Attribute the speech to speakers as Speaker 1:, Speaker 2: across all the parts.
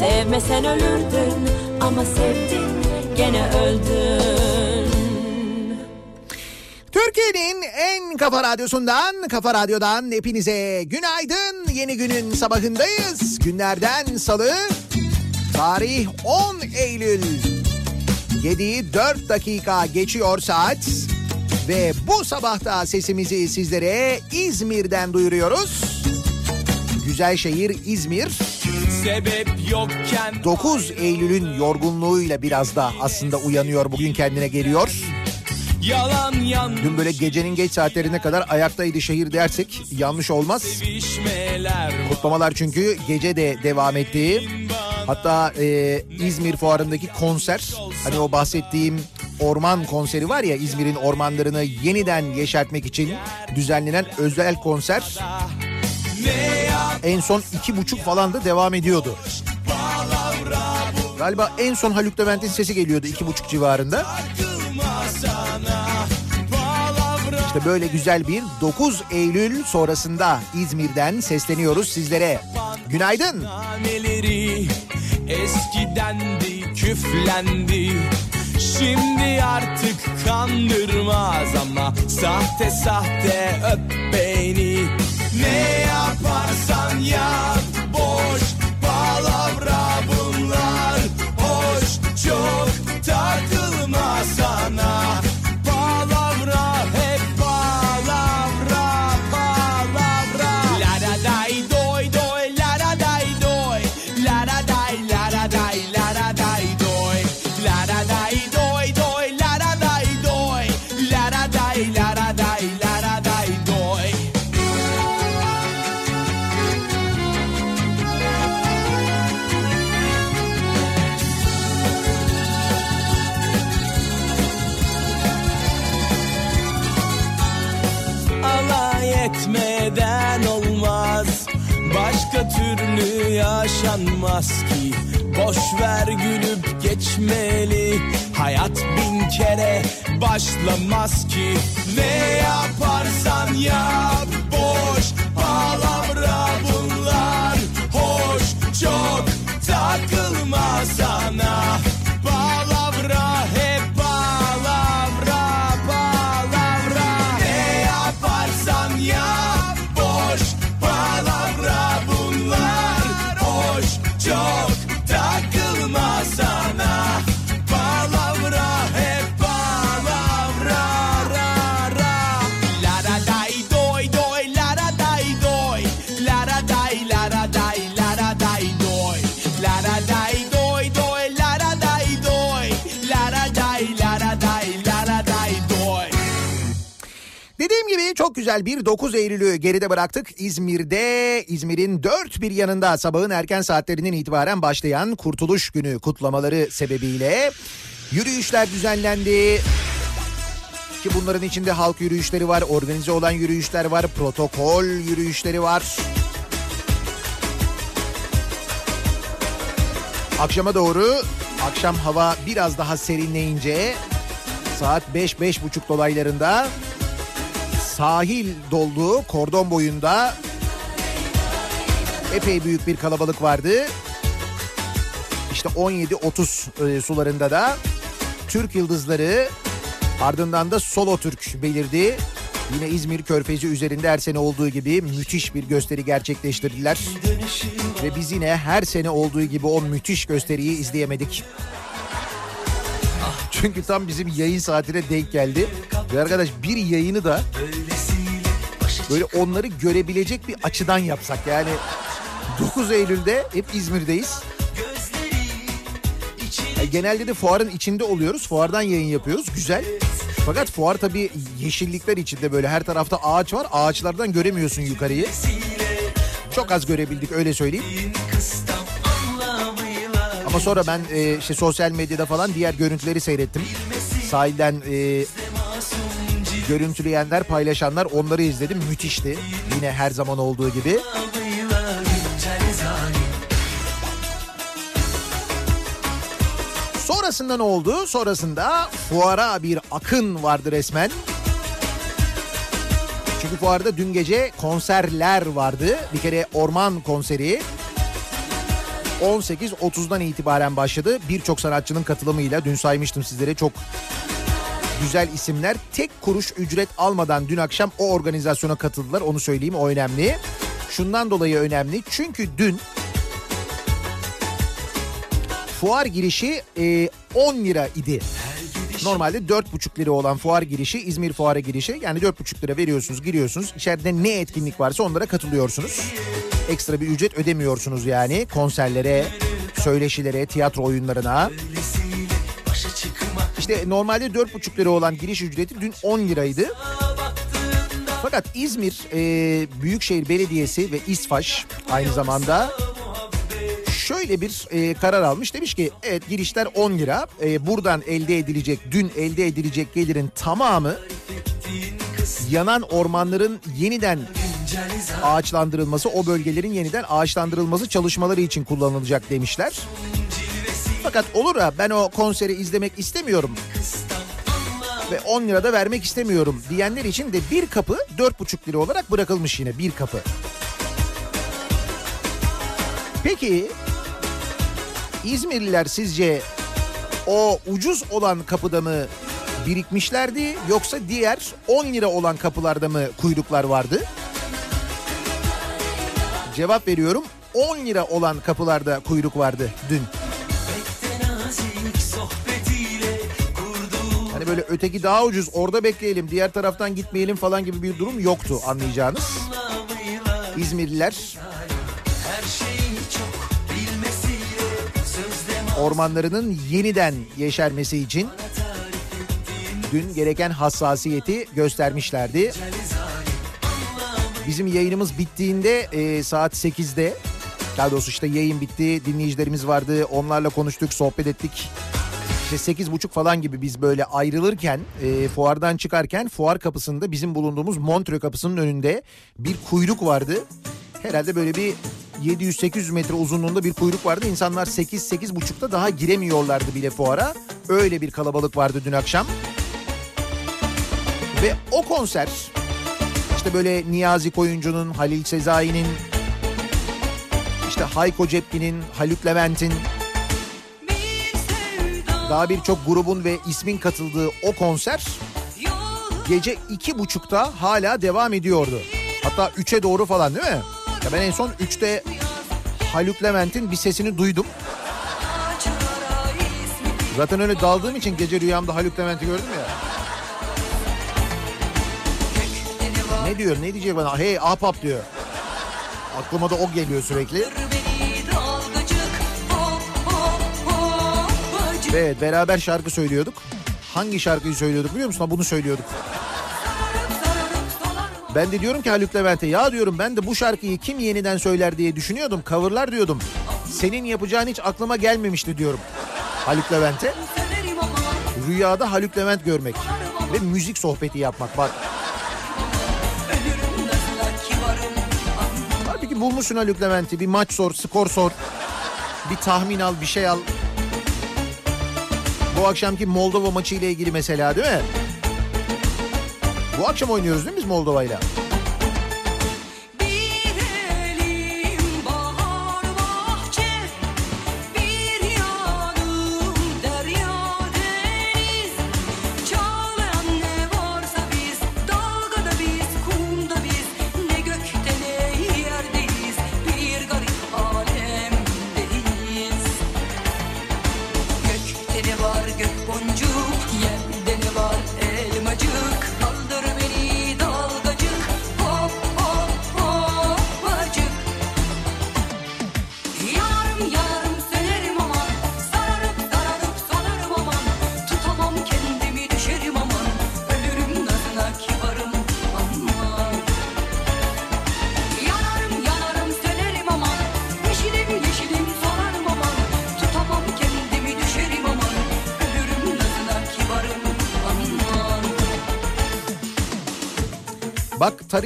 Speaker 1: Sevmesen ölürdün Ama sevdin gene öldün
Speaker 2: Türkiye'nin en kafa radyosundan, kafa radyodan hepinize günaydın. Yeni günün sabahındayız. Günlerden salı, tarih 10 Eylül. 7'yi 4 dakika geçiyor saat. Ve bu sabahta sesimizi sizlere İzmir'den duyuruyoruz. Güzel şehir İzmir.
Speaker 3: Sebep yokken
Speaker 2: 9 Eylül'ün yorgunluğuyla biraz da aslında uyanıyor bugün kendine geliyor.
Speaker 3: yalan yanlış
Speaker 2: Dün böyle gecenin geç saatlerine kadar ayaktaydı şehir dersek yanlış olmaz. Kutlamalar çünkü gece de devam etti. Hatta e, İzmir fuarındaki konser hani o bahsettiğim orman konseri var ya İzmir'in ormanlarını yeniden yeşertmek için düzenlenen özel konser
Speaker 3: ne
Speaker 2: en son iki buçuk falan da devam ediyordu. Galiba en son Haluk Levent'in sesi geliyordu iki buçuk civarında. İşte böyle güzel bir 9 Eylül sonrasında İzmir'den sesleniyoruz sizlere. Günaydın.
Speaker 3: eskidendi küflendi Şimdi artık kandırmaz ama sahte sahte öp beni Ne yaparsan yap yaşanmaz ki. Boş ver gülüp geçmeli. Hayat bin kere başlamaz ki. Ne yaparsan yap boş palavra bunlar. Hoş çok takılma sana
Speaker 2: güzel bir 9 Eylül'ü geride bıraktık. İzmir'de, İzmir'in dört bir yanında sabahın erken saatlerinden itibaren başlayan Kurtuluş Günü kutlamaları sebebiyle yürüyüşler düzenlendi. Ki bunların içinde halk yürüyüşleri var, organize olan yürüyüşler var, protokol yürüyüşleri var. Akşama doğru, akşam hava biraz daha serinleyince saat 5-5.30 dolaylarında sahil dolduğu kordon boyunda epey büyük bir kalabalık vardı. İşte 17.30 e, sularında da Türk Yıldızları ardından da Solo Türk belirdi. Yine İzmir Körfezi üzerinde her sene olduğu gibi müthiş bir gösteri gerçekleştirdiler. Ve biz yine her sene olduğu gibi o müthiş gösteriyi izleyemedik. Çünkü tam bizim yayın saatine denk geldi. Ve arkadaş bir yayını da böyle onları görebilecek bir açıdan yapsak. Yani 9 Eylül'de hep İzmir'deyiz. Yani genelde de fuarın içinde oluyoruz. Fuardan yayın yapıyoruz. Güzel. Fakat fuar tabii yeşillikler içinde böyle her tarafta ağaç var. Ağaçlardan göremiyorsun yukarıyı. Çok az görebildik öyle söyleyeyim. Ama sonra ben e, işte sosyal medyada falan diğer görüntüleri seyrettim. Sahilden e, görüntüleyenler, paylaşanlar onları izledim. Müthişti. Yine her zaman olduğu gibi. Sonrasında ne oldu? Sonrasında fuara bir akın vardı resmen. Çünkü fuarda dün gece konserler vardı. Bir kere orman konseri 18.30'dan itibaren başladı. Birçok sanatçının katılımıyla dün saymıştım sizlere çok güzel isimler tek kuruş ücret almadan dün akşam o organizasyona katıldılar. Onu söyleyeyim o önemli. Şundan dolayı önemli çünkü dün fuar girişi e, 10 lira idi. Normalde 4,5 lira olan fuar girişi İzmir fuara girişi yani 4,5 lira veriyorsunuz giriyorsunuz. İçeride ne etkinlik varsa onlara katılıyorsunuz. Ekstra bir ücret ödemiyorsunuz yani konserlere, söyleşilere, tiyatro oyunlarına. İşte normalde 4,5 lira olan giriş ücreti dün 10 liraydı. Fakat İzmir e, Büyükşehir Belediyesi ve İSFAŞ aynı zamanda şöyle bir e, karar almış. Demiş ki evet girişler 10 lira. E, buradan elde edilecek, dün elde edilecek gelirin tamamı yanan ormanların yeniden ağaçlandırılması, o bölgelerin yeniden ağaçlandırılması çalışmaları için kullanılacak demişler. Fakat olur ha ben o konseri izlemek istemiyorum ve 10 lira da vermek istemiyorum diyenler için de bir kapı 4,5 lira olarak bırakılmış yine bir kapı. Peki İzmirliler sizce o ucuz olan kapıda mı birikmişlerdi yoksa diğer 10 lira olan kapılarda mı kuyruklar vardı? Cevap veriyorum 10 lira olan kapılarda kuyruk vardı dün. Hani böyle öteki daha ucuz orada bekleyelim diğer taraftan gitmeyelim falan gibi bir durum yoktu anlayacağınız. İzmirliler ormanlarının yeniden yeşermesi için dün gereken hassasiyeti göstermişlerdi. Bizim yayınımız bittiğinde e, saat 8'de daha doğrusu işte yayın bitti dinleyicilerimiz vardı onlarla konuştuk sohbet ettik. İşte 8.30 falan gibi biz böyle ayrılırken e, fuardan çıkarken fuar kapısında bizim bulunduğumuz Montreux kapısının önünde bir kuyruk vardı. Herhalde böyle bir 700-800 metre uzunluğunda bir kuyruk vardı. İnsanlar 8-8.30'da daha giremiyorlardı bile fuara. Öyle bir kalabalık vardı dün akşam. Ve o konser işte böyle Niyazi Koyuncu'nun, Halil Sezai'nin, işte Hayko Cepkin'in, Haluk Levent'in daha birçok grubun ve ismin katıldığı o konser gece iki buçukta hala devam ediyordu. Hatta üçe doğru falan değil mi? Ya ben en son üçte Haluk Levent'in bir sesini duydum. Zaten öyle daldığım için gece rüyamda Haluk Levent'i gördüm ya. Ne diyor ne diyecek bana? Hey ahbap diyor. Aklıma da o geliyor sürekli. Evet beraber şarkı söylüyorduk. Hangi şarkıyı söylüyorduk biliyor musun? Bunu söylüyorduk. Ben de diyorum ki Haluk Levent'e ya diyorum ben de bu şarkıyı kim yeniden söyler diye düşünüyordum. Coverlar diyordum. Senin yapacağın hiç aklıma gelmemişti diyorum. Haluk Levent'e. Rüyada Haluk Levent görmek. Ve müzik sohbeti yapmak bak.
Speaker 1: kibarım
Speaker 2: Halbuki bulmuşsun Haluk Levent'i. Bir maç sor, skor sor. Bir tahmin al, bir şey al. Bu akşamki Moldova maçı ile ilgili mesela değil mi? Bu akşam oynuyoruz değil mi biz Moldova'yla?
Speaker 1: Bir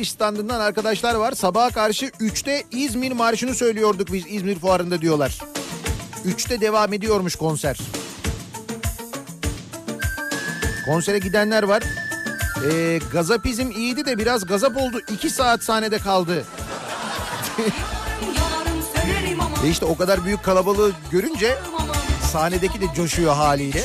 Speaker 2: Tarış standından arkadaşlar var. Sabaha karşı 3'te İzmir Marşı'nı söylüyorduk biz İzmir Fuarı'nda diyorlar. 3'te devam ediyormuş konser. Konsere gidenler var. Ee, gazapizm iyiydi de biraz gazap oldu. 2 saat sahnede kaldı.
Speaker 1: Yanarım sönerim aman
Speaker 2: E işte o kadar büyük kalabalığı görünce sahnedeki de coşuyor haliyle.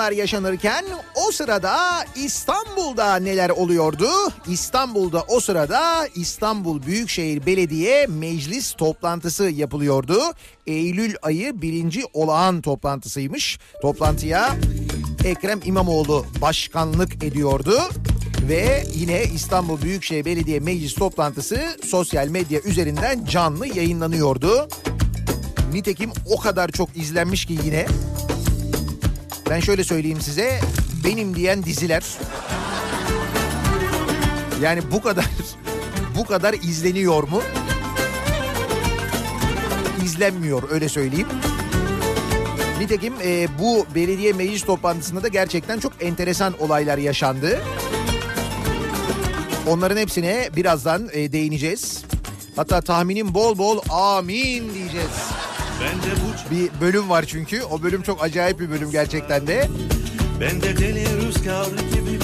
Speaker 2: Bunlar yaşanırken o sırada İstanbul'da neler oluyordu? İstanbul'da o sırada İstanbul Büyükşehir Belediye Meclis toplantısı yapılıyordu. Eylül ayı birinci olağan toplantısıymış. Toplantıya Ekrem İmamoğlu başkanlık ediyordu. Ve yine İstanbul Büyükşehir Belediye Meclis toplantısı sosyal medya üzerinden canlı yayınlanıyordu. Nitekim o kadar çok izlenmiş ki yine ben şöyle söyleyeyim size benim diyen diziler yani bu kadar bu kadar izleniyor mu? İzlenmiyor öyle söyleyeyim. Nitekim e, bu belediye meclis toplantısında da gerçekten çok enteresan olaylar yaşandı. Onların hepsine birazdan e, değineceğiz. Hatta tahminim bol bol amin diyeceğiz.
Speaker 4: Ben de bu
Speaker 2: Bir bölüm var çünkü. O bölüm çok acayip bir bölüm gerçekten de.
Speaker 4: ben de deli rüzgar gibi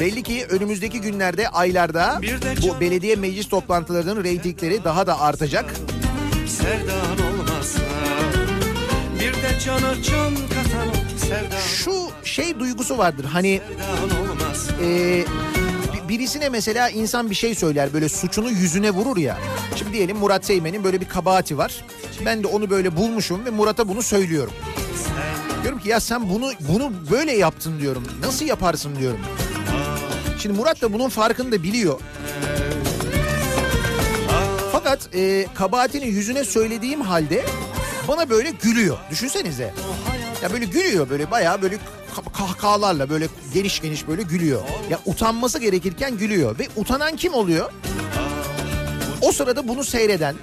Speaker 2: Belli ki önümüzdeki günlerde, aylarda bu belediye meclis toplantılarının reytingleri daha da artacak. Şu şey duygusu vardır hani e, birisine mesela insan bir şey söyler böyle suçunu yüzüne vurur ya. Şimdi diyelim Murat Seymen'in böyle bir kabahati var. Ben de onu böyle bulmuşum ve Murat'a bunu söylüyorum. Diyorum ki ya sen bunu bunu böyle yaptın diyorum. Nasıl yaparsın diyorum. Şimdi Murat da bunun farkında biliyor. Fakat e, kabahatini yüzüne söylediğim halde bana böyle gülüyor. Düşünsenize. Ya böyle gülüyor böyle bayağı böyle kahkahalarla böyle geniş geniş böyle gülüyor. Ya utanması gerekirken gülüyor. Ve utanan kim oluyor? O sırada bunu seyreden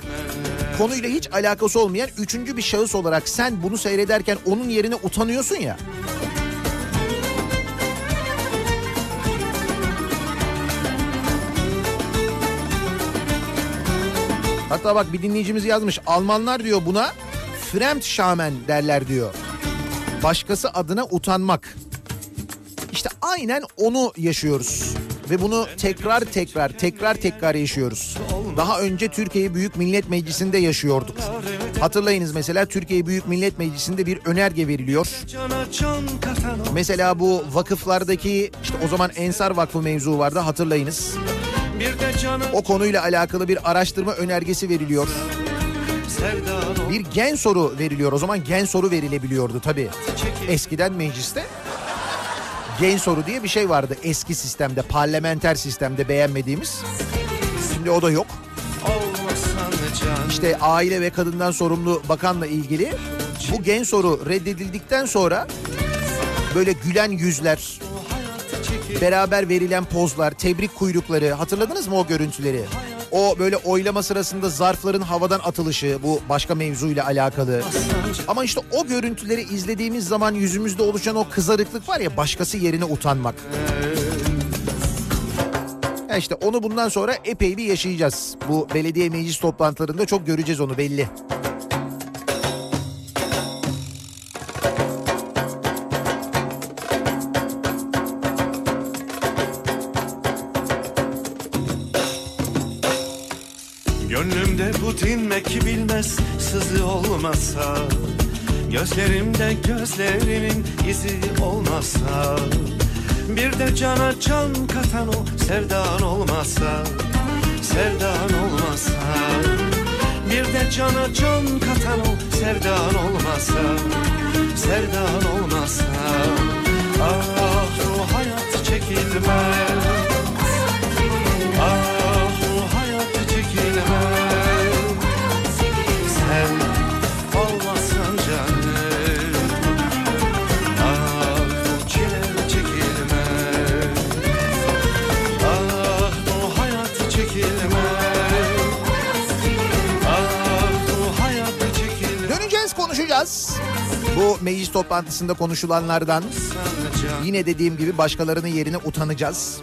Speaker 2: konuyla hiç alakası olmayan üçüncü bir şahıs olarak sen bunu seyrederken onun yerine utanıyorsun ya. Hatta bak bir dinleyicimiz yazmış. Almanlar diyor buna Fremdschämen derler diyor. Başkası adına utanmak. İşte aynen onu yaşıyoruz. Ve bunu tekrar tekrar tekrar tekrar yaşıyoruz. Daha önce Türkiye Büyük Millet Meclisi'nde yaşıyorduk. Hatırlayınız mesela Türkiye Büyük Millet Meclisi'nde bir önerge veriliyor. Mesela bu vakıflardaki işte o zaman Ensar Vakfı mevzu vardı hatırlayınız. O konuyla alakalı bir araştırma önergesi veriliyor. Bir gen soru veriliyor. O zaman gen soru verilebiliyordu tabii. Eskiden mecliste gen soru diye bir şey vardı eski sistemde, parlamenter sistemde beğenmediğimiz. Şimdi o da yok. İşte aile ve kadından sorumlu bakanla ilgili bu gen soru reddedildikten sonra böyle gülen yüzler, beraber verilen pozlar, tebrik kuyrukları hatırladınız mı o görüntüleri? O böyle oylama sırasında zarfların havadan atılışı bu başka mevzuyla alakalı. Ama işte o görüntüleri izlediğimiz zaman yüzümüzde oluşan o kızarıklık var ya başkası yerine utanmak. Ya işte onu bundan sonra epey bir yaşayacağız. Bu belediye meclis toplantılarında çok göreceğiz onu belli.
Speaker 4: Bu dinmek bilmez sızı olmasa. Gözlerimde gözlerinin izi olmasa. Bir de cana can katan o sevdan olmasa. Sevdan olmasa. Bir de cana can katan o sevdan olmasa. Sevdan olmasa. Ah bu hayat çekilmez
Speaker 2: konuşacağız. Bu meclis toplantısında konuşulanlardan yine dediğim gibi başkalarının yerine utanacağız.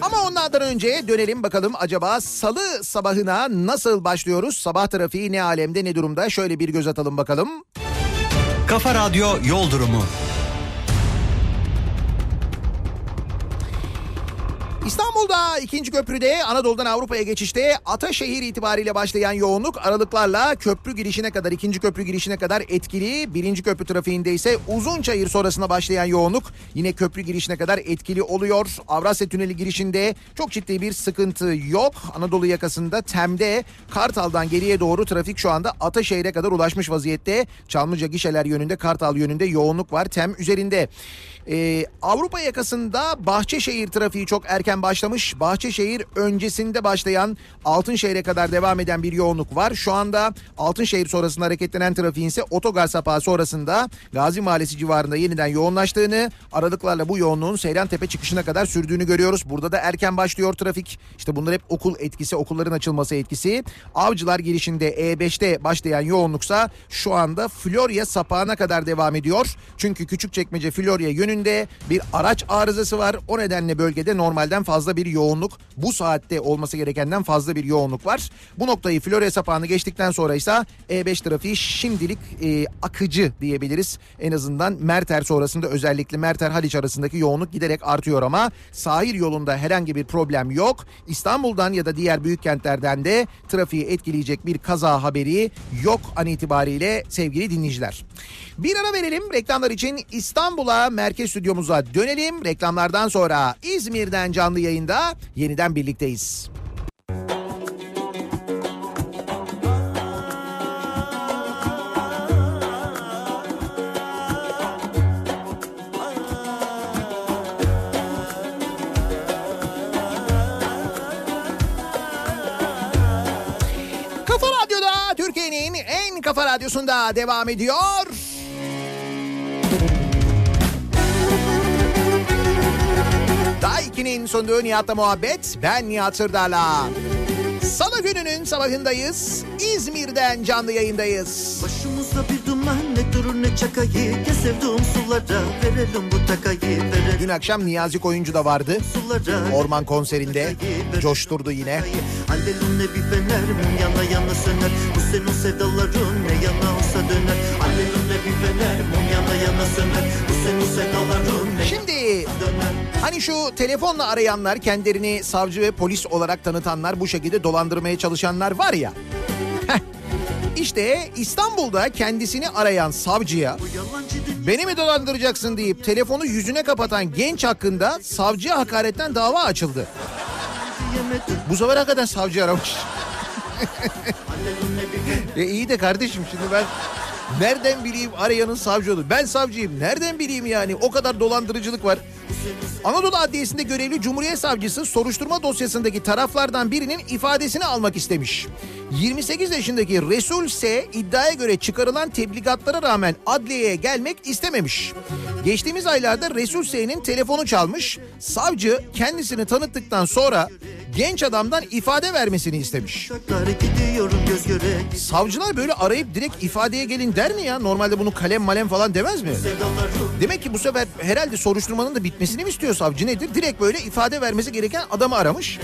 Speaker 2: Ama onlardan önce dönelim bakalım acaba salı sabahına nasıl başlıyoruz? Sabah trafiği ne alemde ne durumda? Şöyle bir göz atalım bakalım.
Speaker 5: Kafa Radyo Yol Durumu.
Speaker 2: İstanbul'da ikinci köprüde Anadolu'dan Avrupa'ya geçişte Ataşehir itibariyle başlayan yoğunluk aralıklarla köprü girişine kadar ikinci köprü girişine kadar etkili. Birinci köprü trafiğinde ise Uzunçayır sonrasında başlayan yoğunluk yine köprü girişine kadar etkili oluyor. Avrasya Tüneli girişinde çok ciddi bir sıkıntı yok. Anadolu yakasında Tem'de Kartal'dan geriye doğru trafik şu anda Ataşehir'e kadar ulaşmış vaziyette. Çamlıca gişeler yönünde Kartal yönünde yoğunluk var Tem üzerinde. Ee, Avrupa yakasında Bahçeşehir trafiği çok erken başlamış. Bahçeşehir öncesinde başlayan Altınşehir'e kadar devam eden bir yoğunluk var. Şu anda Altınşehir sonrasında hareketlenen trafiğin ise otogar sapağı sonrasında Gazi Mahallesi civarında yeniden yoğunlaştığını, aralıklarla bu yoğunluğun Seyrantepe çıkışına kadar sürdüğünü görüyoruz. Burada da erken başlıyor trafik. İşte bunlar hep okul etkisi, okulların açılması etkisi. Avcılar girişinde E5'te başlayan yoğunluksa şu anda Florya sapağına kadar devam ediyor. Çünkü Küçükçekmece Florya yönünde bir araç arızası var. O nedenle bölgede normalden fazla bir yoğunluk, bu saatte olması gerekenden fazla bir yoğunluk var. Bu noktayı Florya sapağını geçtikten sonra ise E5 trafiği şimdilik e, akıcı diyebiliriz. En azından Merter sonrasında özellikle Merter Haliç arasındaki yoğunluk giderek artıyor ama sahil yolunda herhangi bir problem yok. İstanbul'dan ya da diğer büyük kentlerden de trafiği etkileyecek bir kaza haberi yok an itibariyle sevgili dinleyiciler. Bir ara verelim reklamlar için İstanbul'a merkez stüdyomuza dönelim. Reklamlardan sonra İzmir'den canlı yayında yeniden birlikteyiz. Kafa Radyo'da Türkiye'nin en kafa radyosunda devam ediyor. Daiki'nin sunduğu Nihat'la muhabbet. Ben Nihat Sırdar'la. Salı gününün sabahındayız. İzmir'den canlı yayındayız.
Speaker 6: Başımızda bir duman ne
Speaker 4: çakayı Gel sevduğum sulara verelim bu takayı Verelim
Speaker 2: Dün akşam Niyazi Koyuncu da vardı.
Speaker 4: sulara
Speaker 2: Orman konserinde coşturdu yine.
Speaker 4: Alelune bir fener mum yana yana söner Bu senin sevdaların ne yana olsa döner Alelune bir fener mum yana yana söner Bu senin sevdaların ne
Speaker 2: Şimdi hani şu telefonla arayanlar kendilerini savcı ve polis olarak tanıtanlar bu şekilde dolandırmaya çalışanlar var ya. Heh. İşte İstanbul'da kendisini arayan savcıya beni mi dolandıracaksın deyip telefonu yüzüne kapatan genç hakkında savcıya hakaretten dava açıldı. Bu sefer hakikaten savcı aramış. E iyi de kardeşim şimdi ben nereden bileyim arayanın savcı olduğunu? Ben savcıyım. Nereden bileyim yani? O kadar dolandırıcılık var. Anadolu Adliyesi'nde görevli Cumhuriyet Savcısı soruşturma dosyasındaki taraflardan birinin ifadesini almak istemiş. 28 yaşındaki Resul S. iddiaya göre çıkarılan tebligatlara rağmen adliyeye gelmek istememiş. Geçtiğimiz aylarda Resul S.'nin telefonu çalmış. Savcı kendisini tanıttıktan sonra genç adamdan ifade vermesini istemiş. Savcılar böyle arayıp direkt ifadeye gelin der mi ya? Normalde bunu kalem malem falan demez mi? Demek ki bu sefer herhalde soruşturmanın da bitmesini mi istiyor savcı nedir? Direkt böyle ifade vermesi gereken adamı aramış.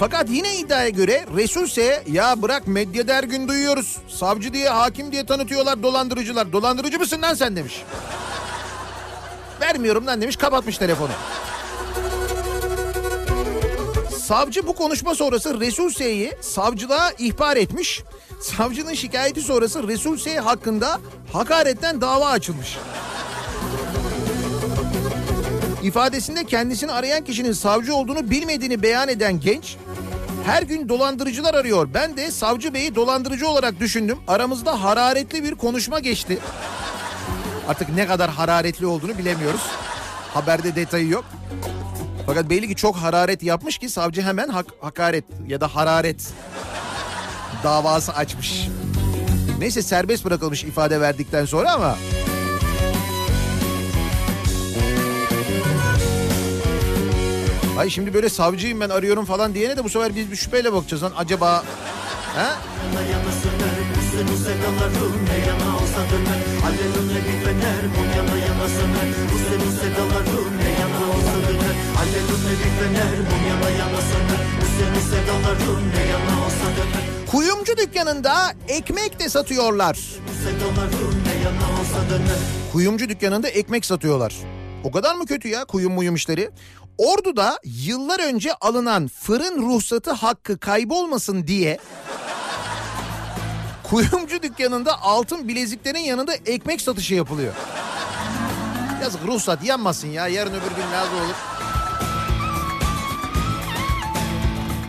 Speaker 2: Fakat yine iddiaya göre Resul ya bırak medyada her gün duyuyoruz. Savcı diye hakim diye tanıtıyorlar dolandırıcılar. Dolandırıcı mısın lan sen demiş. Vermiyorum lan demiş kapatmış telefonu. Savcı bu konuşma sonrası Resul S'yi savcılığa ihbar etmiş. Savcının şikayeti sonrası Resul S hakkında hakaretten dava açılmış. İfadesinde kendisini arayan kişinin savcı olduğunu bilmediğini beyan eden genç, her gün dolandırıcılar arıyor. Ben de savcı beyi dolandırıcı olarak düşündüm. Aramızda hararetli bir konuşma geçti. Artık ne kadar hararetli olduğunu bilemiyoruz. Haberde detayı yok. Fakat belli ki çok hararet yapmış ki savcı hemen hak- hakaret ya da hararet davası açmış. Neyse serbest bırakılmış ifade verdikten sonra ama Ay şimdi böyle savcıyım ben arıyorum falan diyene de bu sefer biz bir şüpheyle bakacağız lan acaba ha?
Speaker 4: Söner Bu ne yana olsa döner Alelune bir fener mum yana yana söner Bu senin ne yana olsa döner Alelune bir fener mum yana yana söner Bu senin ne yana olsa döner
Speaker 2: Kuyumcu dükkanında ekmek de satıyorlar.
Speaker 4: Bu
Speaker 2: Kuyumcu dükkanında ekmek satıyorlar. O kadar mı kötü ya kuyum muyum işleri? Ordu'da yıllar önce alınan fırın ruhsatı hakkı kaybolmasın diye kuyumcu dükkanında altın bileziklerin yanında ekmek satışı yapılıyor. Yazık ruhsat yanmasın ya yarın öbür gün lazım olur.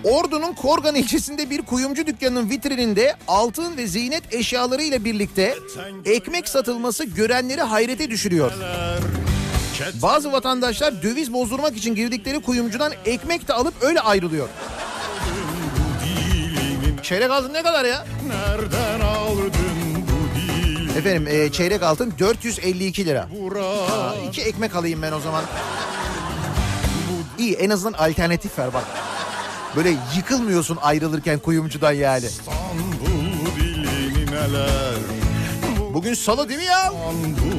Speaker 2: Ordu'nun Korgan ilçesinde bir kuyumcu dükkanının vitrininde altın ve ziynet eşyalarıyla birlikte ekmek satılması görenleri hayrete düşürüyor. Bazı vatandaşlar döviz bozdurmak için girdikleri kuyumcudan ekmek de alıp öyle ayrılıyor. Çeyrek altın ne kadar ya?
Speaker 6: Nereden aldın
Speaker 2: Efendim e, çeyrek altın 452 lira. Aa, iki ekmek alayım ben o zaman. İyi en azından alternatif ver bak. Böyle yıkılmıyorsun ayrılırken kuyumcudan yani. Bugün salı değil mi ya?
Speaker 6: İstanbul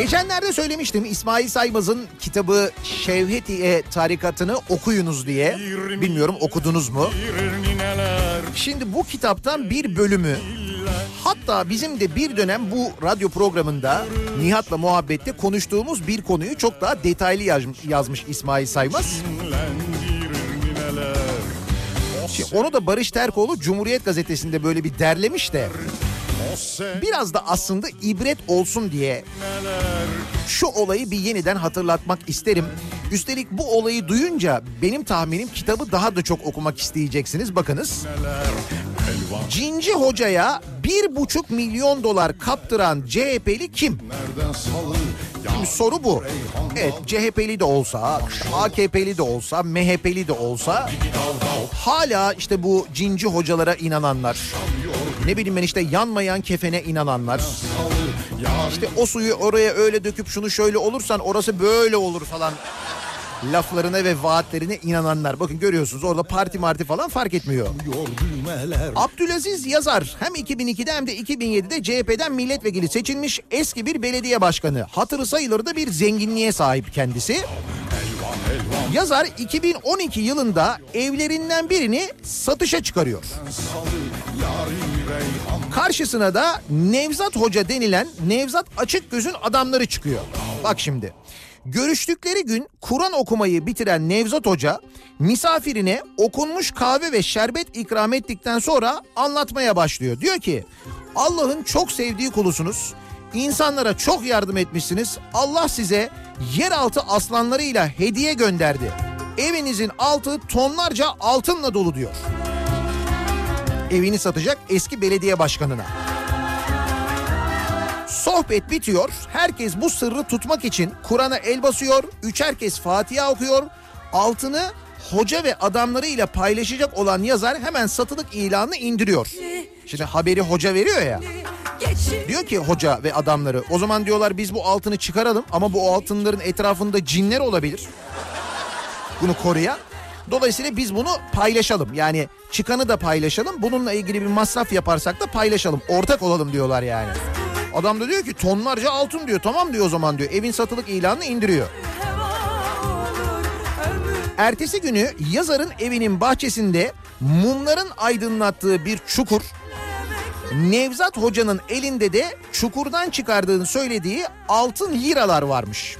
Speaker 2: Geçenlerde söylemiştim İsmail Saymaz'ın kitabı Şevhetiye tarikatını okuyunuz diye. Bilmiyorum okudunuz mu? Şimdi bu kitaptan bir bölümü hatta bizim de bir dönem bu radyo programında Nihat'la muhabbette konuştuğumuz bir konuyu çok daha detaylı yazmış, yazmış İsmail Saymaz. Şimdi onu da Barış Terkoğlu Cumhuriyet Gazetesi'nde böyle bir derlemiş de Biraz da aslında ibret olsun diye şu olayı bir yeniden hatırlatmak isterim. Üstelik bu olayı duyunca benim tahminim kitabı daha da çok okumak isteyeceksiniz. Bakınız. Cinci Hoca'ya bir buçuk milyon dolar kaptıran CHP'li kim? Şimdi soru bu. Evet CHP'li de olsa, AKP'li de olsa, MHP'li de olsa hala işte bu cinci hocalara inananlar, ne bileyim ben işte yanmayan kefene inananlar, işte o suyu oraya öyle döküp şunu şöyle olursan orası böyle olur falan laflarına ve vaatlerine inananlar. Bakın görüyorsunuz orada parti marti falan fark etmiyor. Abdülaziz Yazar hem 2002'de hem de 2007'de CHP'den milletvekili seçilmiş eski bir belediye başkanı. Hatırı sayılır da bir zenginliğe sahip kendisi. Yazar 2012 yılında evlerinden birini satışa çıkarıyor. Karşısına da Nevzat Hoca denilen Nevzat Açıkgöz'ün adamları çıkıyor. Bak şimdi. Görüştükleri gün Kur'an okumayı bitiren Nevzat Hoca misafirine okunmuş kahve ve şerbet ikram ettikten sonra anlatmaya başlıyor. Diyor ki Allah'ın çok sevdiği kulusunuz. İnsanlara çok yardım etmişsiniz. Allah size yeraltı aslanlarıyla hediye gönderdi. Evinizin altı tonlarca altınla dolu diyor. Evini satacak eski belediye başkanına. Sohbet bitiyor. Herkes bu sırrı tutmak için Kur'an'a el basıyor. Üçer kez Fatiha okuyor. Altını hoca ve adamlarıyla paylaşacak olan yazar hemen satılık ilanını indiriyor. Şimdi haberi hoca veriyor ya. Diyor ki hoca ve adamları o zaman diyorlar biz bu altını çıkaralım ama bu altınların etrafında cinler olabilir. Bunu koruyan. Dolayısıyla biz bunu paylaşalım. Yani çıkanı da paylaşalım. Bununla ilgili bir masraf yaparsak da paylaşalım. Ortak olalım diyorlar yani. Adam da diyor ki tonlarca altın diyor. Tamam diyor o zaman diyor. Evin satılık ilanını indiriyor. Ertesi günü yazarın evinin bahçesinde mumların aydınlattığı bir çukur Nevzat Hoca'nın elinde de çukurdan çıkardığını söylediği altın liralar varmış.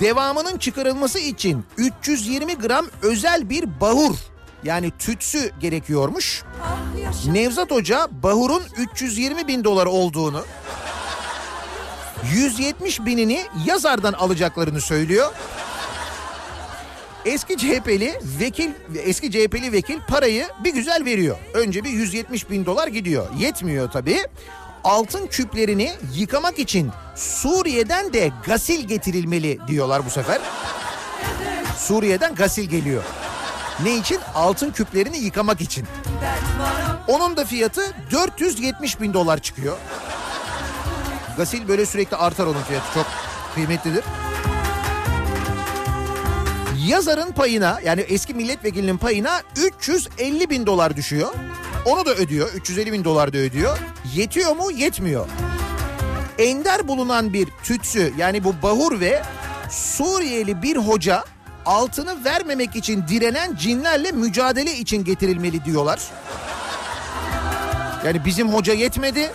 Speaker 2: Devamının çıkarılması için 320 gram özel bir bahur yani tütsü gerekiyormuş. Nevzat Hoca bahurun 320 bin dolar olduğunu 170 binini yazardan alacaklarını söylüyor. Eski CHP'li vekil, eski CHP'li vekil parayı bir güzel veriyor. Önce bir 170 bin dolar gidiyor. Yetmiyor tabii. Altın küplerini yıkamak için Suriye'den de gasil getirilmeli diyorlar bu sefer. Suriye'den gasil geliyor. Ne için? Altın küplerini yıkamak için. Onun da fiyatı 470 bin dolar çıkıyor. Gasil böyle sürekli artar onun fiyatı çok kıymetlidir. Yazarın payına yani eski milletvekilinin payına 350 bin dolar düşüyor. Onu da ödüyor 350 bin dolar da ödüyor. Yetiyor mu? Yetmiyor. Ender bulunan bir tütsü yani bu bahur ve Suriyeli bir hoca altını vermemek için direnen cinlerle mücadele için getirilmeli diyorlar. Yani bizim hoca yetmedi.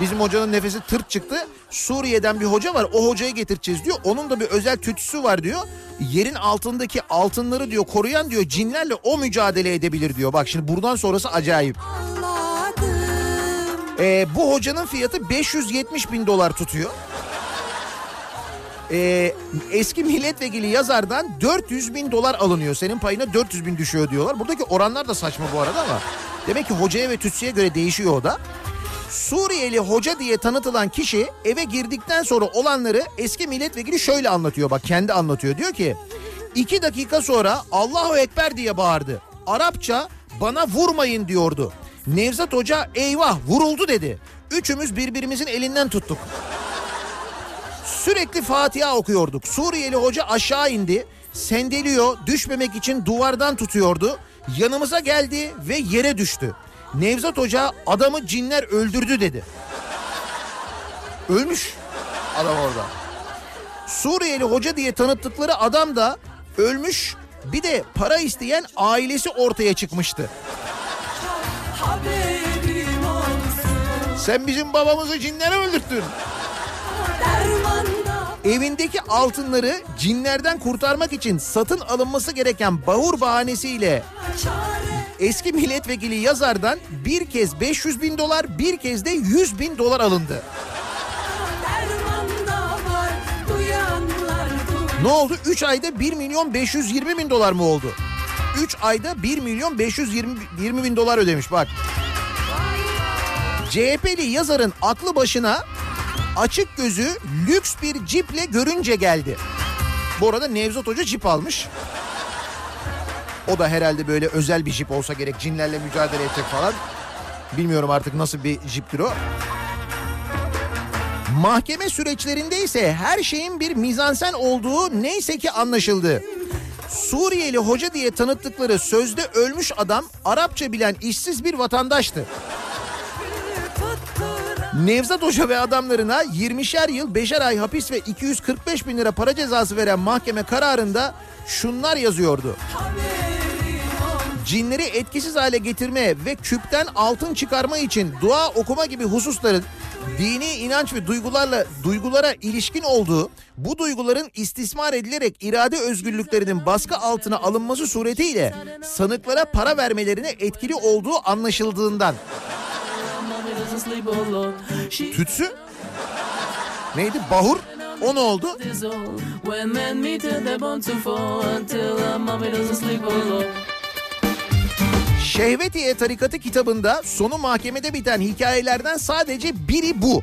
Speaker 2: Bizim hocanın nefesi tırt çıktı. Suriye'den bir hoca var o hocayı getireceğiz diyor. Onun da bir özel tütsüsü var diyor. Yerin altındaki altınları diyor koruyan diyor cinlerle o mücadele edebilir diyor. Bak şimdi buradan sonrası acayip. Ee, bu hocanın fiyatı 570 bin dolar tutuyor. Ee, eski milletvekili yazardan 400 bin dolar alınıyor. Senin payına 400 bin düşüyor diyorlar. Buradaki oranlar da saçma bu arada ama. Demek ki hocaya ve tütsüye göre değişiyor o da. Suriyeli hoca diye tanıtılan kişi eve girdikten sonra olanları eski milletvekili şöyle anlatıyor bak kendi anlatıyor. Diyor ki iki dakika sonra Allahu Ekber diye bağırdı. Arapça bana vurmayın diyordu. Nevzat Hoca eyvah vuruldu dedi. Üçümüz birbirimizin elinden tuttuk. Sürekli Fatiha okuyorduk. Suriyeli hoca aşağı indi. Sendeliyor, düşmemek için duvardan tutuyordu. Yanımıza geldi ve yere düştü. Nevzat Hoca adamı cinler öldürdü dedi. Ölmüş adam orada. Suriyeli hoca diye tanıttıkları adam da ölmüş. Bir de para isteyen ailesi ortaya çıkmıştı. Sen bizim babamızı cinlere öldürttün. Evindeki altınları cinlerden kurtarmak için satın alınması gereken bahur bahanesiyle eski milletvekili yazardan bir kez 500 bin dolar bir kez de 100 bin dolar alındı. Ne oldu? 3 ayda 1 milyon 520 bin dolar mı oldu? 3 ayda 1 milyon 520 20 bin dolar ödemiş bak. CHP'li yazarın aklı başına açık gözü lüks bir ciple görünce geldi. Bu arada Nevzat Hoca cip almış. O da herhalde böyle özel bir jip olsa gerek. Cinlerle mücadele edecek falan. Bilmiyorum artık nasıl bir jiptir o. Mahkeme süreçlerinde ise her şeyin bir mizansen olduğu neyse ki anlaşıldı. Suriyeli hoca diye tanıttıkları sözde ölmüş adam Arapça bilen işsiz bir vatandaştı. Nevzat Hoca ve adamlarına 20'şer yıl 5'er ay hapis ve 245 bin lira para cezası veren mahkeme kararında şunlar yazıyordu. Cinleri etkisiz hale getirme ve küpten altın çıkarma için dua okuma gibi hususların dini inanç ve duygularla duygulara ilişkin olduğu, bu duyguların istismar edilerek irade özgürlüklerinin baskı altına alınması suretiyle sanıklara para vermelerine etkili olduğu anlaşıldığından. Tütsü? Neydi? Bahur? O ne oldu? Şehvetiye Tarikatı kitabında sonu mahkemede biten hikayelerden sadece biri bu.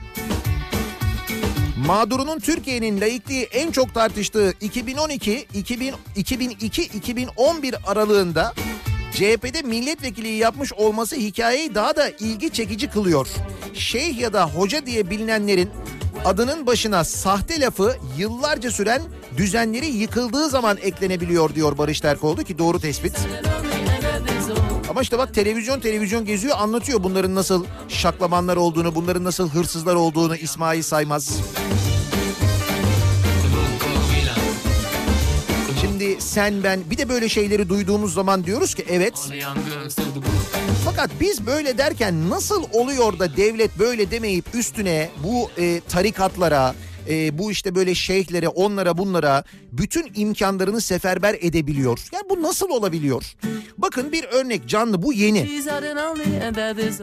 Speaker 2: Mağdurunun Türkiye'nin laikliği en çok tartıştığı 2012, 2000, 2002, 2011 aralığında CHP'de milletvekilliği yapmış olması hikayeyi daha da ilgi çekici kılıyor. Şeyh ya da hoca diye bilinenlerin adının başına sahte lafı yıllarca süren düzenleri yıkıldığı zaman eklenebiliyor diyor Barış Terkoğlu ki doğru tespit. Ama işte bak televizyon televizyon geziyor anlatıyor bunların nasıl şaklamanlar olduğunu, bunların nasıl hırsızlar olduğunu İsmail Saymaz. Şimdi sen ben bir de böyle şeyleri duyduğumuz zaman diyoruz ki evet. Fakat biz böyle derken nasıl oluyor da devlet böyle demeyip üstüne bu e, tarikatlara, e, bu işte böyle şeyhlere, onlara bunlara bütün imkanlarını seferber edebiliyor. Yani bu nasıl olabiliyor? Bakın bir örnek canlı bu yeni.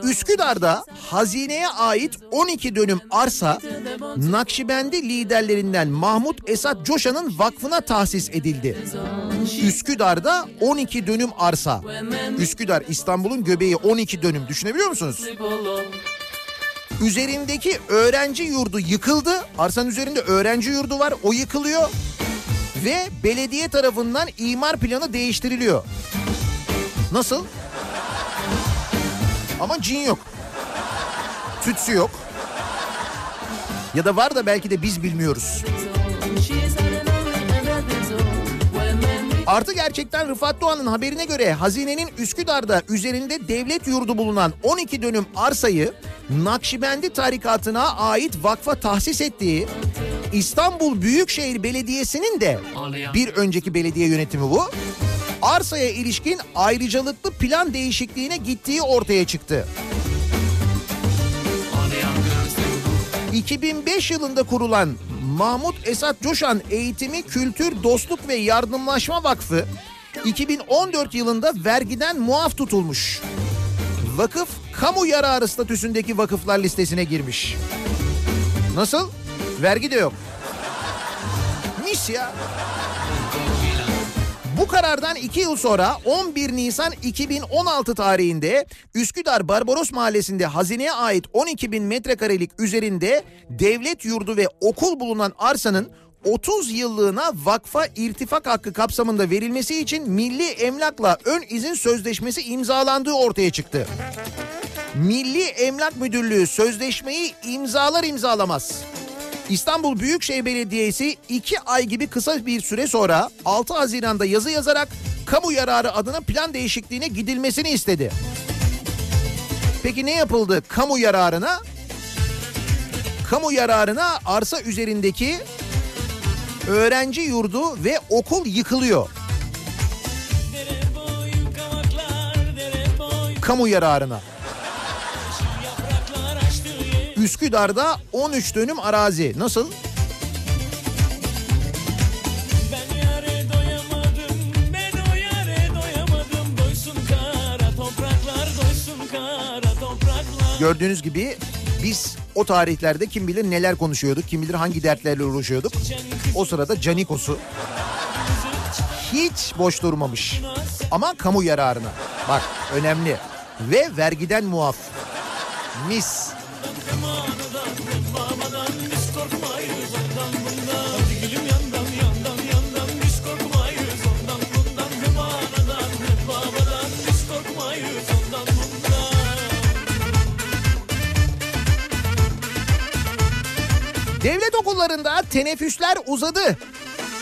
Speaker 2: Üsküdar'da hazineye ait 12 dönüm arsa Nakşibendi liderlerinden Mahmut Esat Coşan'ın vakfına tahsis edildi. Üsküdar'da 12 dönüm arsa. Üsküdar İstanbul'un göbeği 12 dönüm düşünebiliyor musunuz? Üzerindeki öğrenci yurdu yıkıldı. Arsanın üzerinde öğrenci yurdu var o yıkılıyor. Ve belediye tarafından imar planı değiştiriliyor. Nasıl? Ama cin yok. Tütsü yok. Ya da var da belki de biz bilmiyoruz. Artı gerçekten Rıfat Doğan'ın haberine göre hazinenin Üsküdar'da üzerinde devlet yurdu bulunan 12 dönüm arsayı Nakşibendi tarikatına ait vakfa tahsis ettiği İstanbul Büyükşehir Belediyesi'nin de bir önceki belediye yönetimi bu. Arsaya ilişkin ayrıcalıklı plan değişikliğine gittiği ortaya çıktı. 2005 yılında kurulan Mahmut Esat Coşan Eğitimi Kültür Dostluk ve Yardımlaşma Vakfı 2014 yılında vergiden muaf tutulmuş. Vakıf kamu yararı statüsündeki vakıflar listesine girmiş. Nasıl? Vergi de yok. Mis ya. Bu karardan 2 yıl sonra 11 Nisan 2016 tarihinde Üsküdar Barbaros Mahallesi'nde hazineye ait 12 bin metrekarelik üzerinde devlet yurdu ve okul bulunan arsanın 30 yıllığına vakfa irtifak hakkı kapsamında verilmesi için milli emlakla ön izin sözleşmesi imzalandığı ortaya çıktı. Milli Emlak Müdürlüğü sözleşmeyi imzalar imzalamaz. İstanbul Büyükşehir Belediyesi 2 ay gibi kısa bir süre sonra 6 Haziran'da yazı yazarak kamu yararı adına plan değişikliğine gidilmesini istedi. Peki ne yapıldı kamu yararına? Kamu yararına arsa üzerindeki öğrenci yurdu ve okul yıkılıyor. Kamu yararına. Üsküdar'da 13 dönüm arazi. Nasıl? Gördüğünüz gibi biz o tarihlerde kim bilir neler konuşuyorduk, kim bilir hangi dertlerle uğraşıyorduk. O sırada Canikos'u hiç boş durmamış. Ama kamu yararına. Bak önemli. Ve vergiden muaf. Mis. Devlet okullarında teneffüsler uzadı.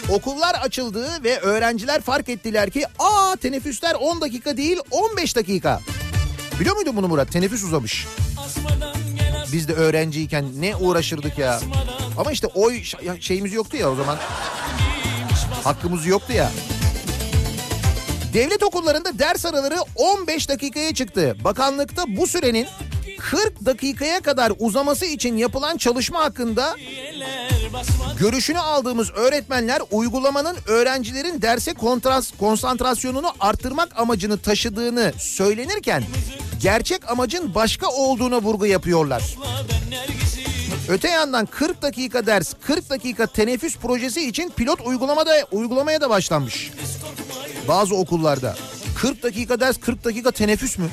Speaker 2: Okullar açıldı ve öğrenciler fark ettiler ki aa teneffüsler 10 dakika değil 15 dakika. Biliyor muydun bunu Murat? Teneffüs uzamış. Biz de öğrenciyken ne uğraşırdık ya. Ama işte oy şeyimiz yoktu ya o zaman. Hakkımız yoktu ya. Devlet okullarında ders araları 15 dakikaya çıktı. Bakanlıkta bu sürenin 40 dakikaya kadar uzaması için yapılan çalışma hakkında görüşünü aldığımız öğretmenler uygulamanın öğrencilerin derse kontras, konsantrasyonunu arttırmak amacını taşıdığını söylenirken gerçek amacın başka olduğuna vurgu yapıyorlar. Öte yandan 40 dakika ders, 40 dakika teneffüs projesi için pilot uygulamada uygulamaya da başlanmış. Bazı okullarda 40 dakika ders, 40 dakika teneffüs mü?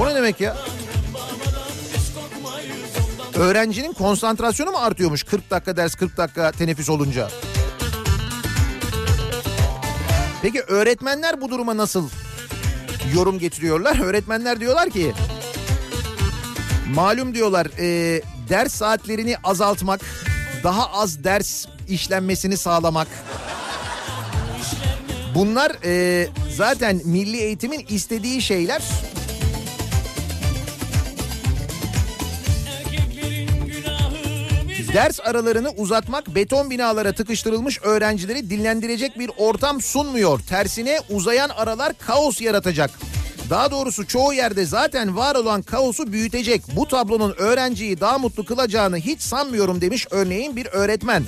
Speaker 2: O ne demek ya? Öğrencinin konsantrasyonu mu artıyormuş 40 dakika ders 40 dakika teneffüs olunca? Peki öğretmenler bu duruma nasıl yorum getiriyorlar? Öğretmenler diyorlar ki malum diyorlar e, ders saatlerini azaltmak, daha az ders işlenmesini sağlamak. Bunlar e, zaten milli eğitimin istediği şeyler. Ders aralarını uzatmak beton binalara tıkıştırılmış öğrencileri dinlendirecek bir ortam sunmuyor. Tersine uzayan aralar kaos yaratacak. Daha doğrusu çoğu yerde zaten var olan kaosu büyütecek. Bu tablonun öğrenciyi daha mutlu kılacağını hiç sanmıyorum demiş örneğin bir öğretmen.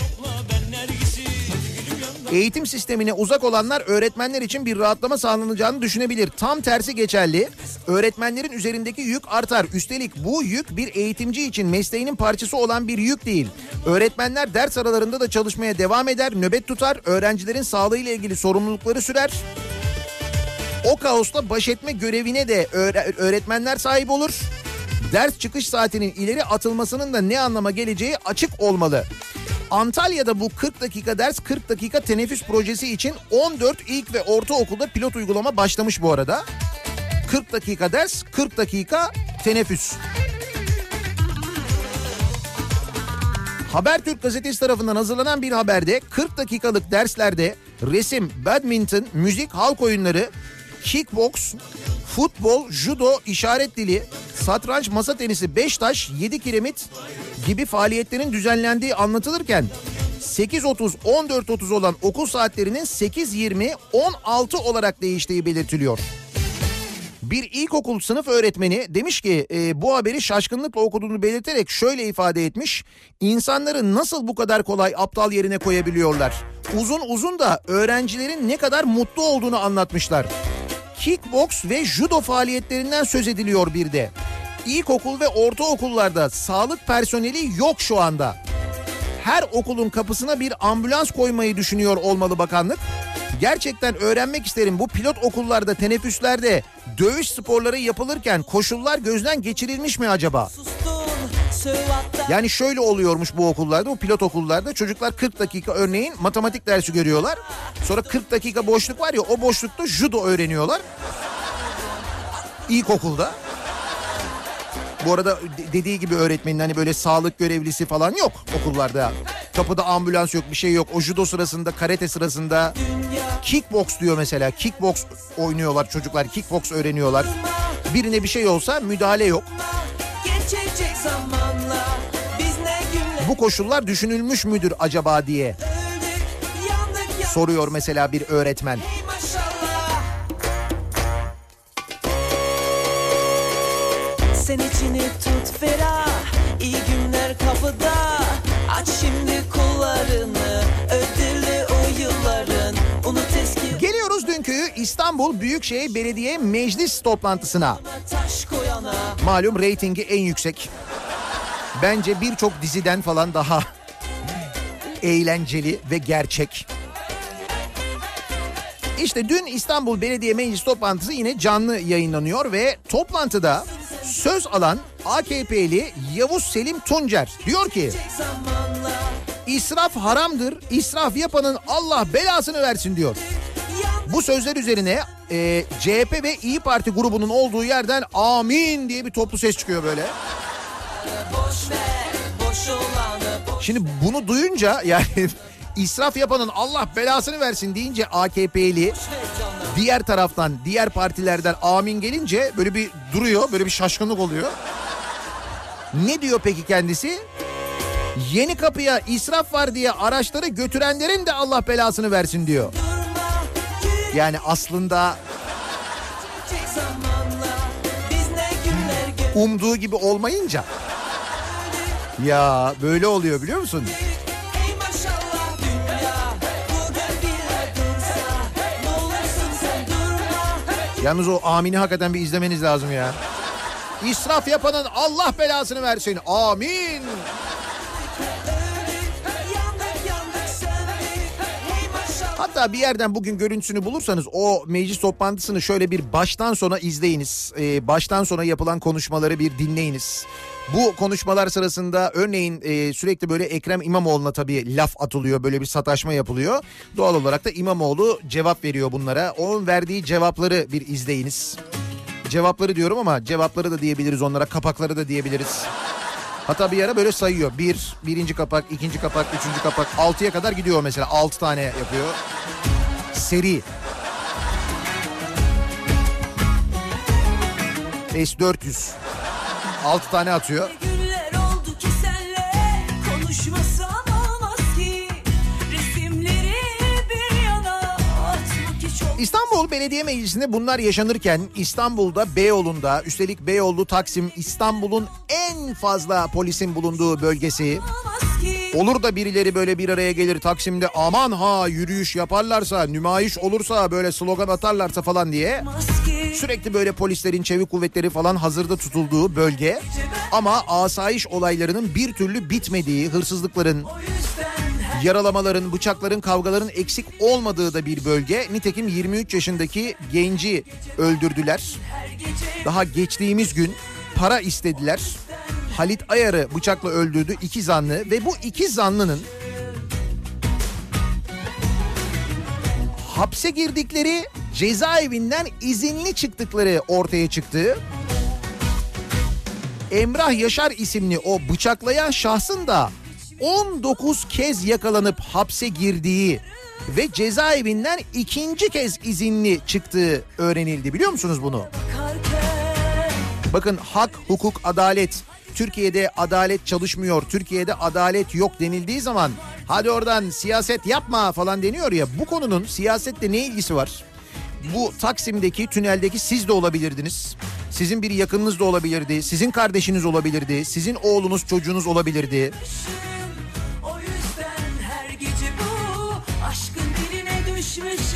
Speaker 2: Eğitim sistemine uzak olanlar öğretmenler için bir rahatlama sağlanacağını düşünebilir. Tam tersi geçerli. Öğretmenlerin üzerindeki yük artar. Üstelik bu yük bir eğitimci için mesleğinin parçası olan bir yük değil. Öğretmenler ders aralarında da çalışmaya devam eder, nöbet tutar, öğrencilerin sağlığıyla ilgili sorumlulukları sürer. O kaosla baş etme görevine de öğre- öğretmenler sahip olur. Ders çıkış saatinin ileri atılmasının da ne anlama geleceği açık olmalı. Antalya'da bu 40 dakika ders 40 dakika teneffüs projesi için 14 ilk ve ortaokulda pilot uygulama başlamış bu arada. 40 dakika ders 40 dakika teneffüs. Habertürk gazetesi tarafından hazırlanan bir haberde 40 dakikalık derslerde resim, badminton, müzik, halk oyunları, kickbox, futbol, judo, işaret dili, satranç, masa tenisi, beş taş, 7 kiremit gibi faaliyetlerin düzenlendiği anlatılırken 8.30 14.30 olan okul saatlerinin 8.20 16 olarak değiştiği belirtiliyor. Bir ilkokul sınıf öğretmeni demiş ki e, bu haberi şaşkınlıkla okuduğunu belirterek şöyle ifade etmiş. İnsanları nasıl bu kadar kolay aptal yerine koyabiliyorlar? Uzun uzun da öğrencilerin ne kadar mutlu olduğunu anlatmışlar. Kickbox ve judo faaliyetlerinden söz ediliyor bir de. İlkokul ve ortaokullarda sağlık personeli yok şu anda. Her okulun kapısına bir ambulans koymayı düşünüyor olmalı bakanlık. Gerçekten öğrenmek isterim bu pilot okullarda teneffüslerde dövüş sporları yapılırken koşullar gözden geçirilmiş mi acaba? Yani şöyle oluyormuş bu okullarda, bu pilot okullarda çocuklar 40 dakika örneğin matematik dersi görüyorlar. Sonra 40 dakika boşluk var ya o boşlukta judo öğreniyorlar. İlkokulda. Bu arada de- dediği gibi öğretmenin hani böyle sağlık görevlisi falan yok okullarda. Kapıda ambulans yok bir şey yok. O judo sırasında karate sırasında kickbox diyor mesela. Kickbox oynuyorlar çocuklar. Kickbox öğreniyorlar. Birine bir şey olsa müdahale yok. Bu koşullar düşünülmüş müdür acaba diye soruyor mesela bir öğretmen.
Speaker 7: Ey Sen içini tut ferah iyi günler kapıda. Aç şimdi kollarını ödüllü o yılların. Unut eski
Speaker 2: Geliyoruz dünkü İstanbul Büyükşehir Belediye Meclis toplantısına. Malum reytingi en yüksek. Bence birçok diziden falan daha eğlenceli ve gerçek. İşte dün İstanbul Belediye Meclis toplantısı yine canlı yayınlanıyor ve toplantıda söz alan AKP'li Yavuz Selim Tuncer diyor ki İsraf haramdır. İsraf yapanın Allah belasını versin diyor. Bu sözler üzerine e, CHP ve İyi Parti grubunun olduğu yerden amin diye bir toplu ses çıkıyor böyle.
Speaker 7: boş ver boş
Speaker 2: Şimdi bunu duyunca yani israf yapanın Allah belasını versin deyince AKP'li. Diğer taraftan diğer partilerden amin gelince böyle bir duruyor böyle bir şaşkınlık oluyor. Ne diyor peki kendisi? Yeni kapıya israf var diye araçları götürenlerin de Allah belasını versin diyor. Yani aslında umduğu gibi olmayınca ya böyle oluyor biliyor musun? Yalnız o amini hakikaten bir izlemeniz lazım ya. İsraf yapanın Allah belasını versin. Amin. Hatta bir yerden bugün görüntüsünü bulursanız o meclis toplantısını şöyle bir baştan sona izleyiniz. Ee, baştan sona yapılan konuşmaları bir dinleyiniz. Bu konuşmalar sırasında örneğin e, sürekli böyle Ekrem İmamoğlu'na tabii laf atılıyor. Böyle bir sataşma yapılıyor. Doğal olarak da İmamoğlu cevap veriyor bunlara. Onun verdiği cevapları bir izleyiniz. Cevapları diyorum ama cevapları da diyebiliriz onlara. Kapakları da diyebiliriz. Hatta bir ara böyle sayıyor. Bir, birinci kapak, ikinci kapak, üçüncü kapak. Altıya kadar gidiyor mesela. Altı tane yapıyor. Seri. S400. Altı tane atıyor.
Speaker 1: Olmaz olmaz
Speaker 2: İstanbul Belediye Meclisi'nde bunlar yaşanırken İstanbul'da Beyoğlu'nda üstelik Beyoğlu Taksim İstanbul'un en fazla polisin bulunduğu bölgesi.
Speaker 1: ki
Speaker 2: Olur da birileri böyle bir araya gelir Taksim'de aman ha yürüyüş yaparlarsa, nümayiş olursa böyle slogan atarlarsa falan diye sürekli böyle polislerin, çevik kuvvetleri falan hazırda tutulduğu bölge. Ama asayiş olaylarının bir türlü bitmediği, hırsızlıkların, yaralamaların, bıçakların, kavgaların eksik olmadığı da bir bölge. Nitekim 23 yaşındaki genci öldürdüler. Daha geçtiğimiz gün para istediler. Halit Ayar'ı bıçakla öldürdü iki zanlı ve bu iki zanlının hapse girdikleri cezaevinden izinli çıktıkları ortaya çıktı. Emrah Yaşar isimli o bıçaklayan şahsın da 19 kez yakalanıp hapse girdiği ve cezaevinden ikinci kez izinli çıktığı öğrenildi biliyor musunuz bunu? Bakın hak, hukuk, adalet. Türkiye'de adalet çalışmıyor, Türkiye'de adalet yok denildiği zaman hadi oradan siyaset yapma falan deniyor ya bu konunun siyasetle ne ilgisi var? Bu Taksim'deki tüneldeki siz de olabilirdiniz. Sizin bir yakınınız da olabilirdi. Sizin kardeşiniz olabilirdi. Sizin oğlunuz çocuğunuz olabilirdi.
Speaker 1: O yüzden her gece bu aşkın diline düşmüşüm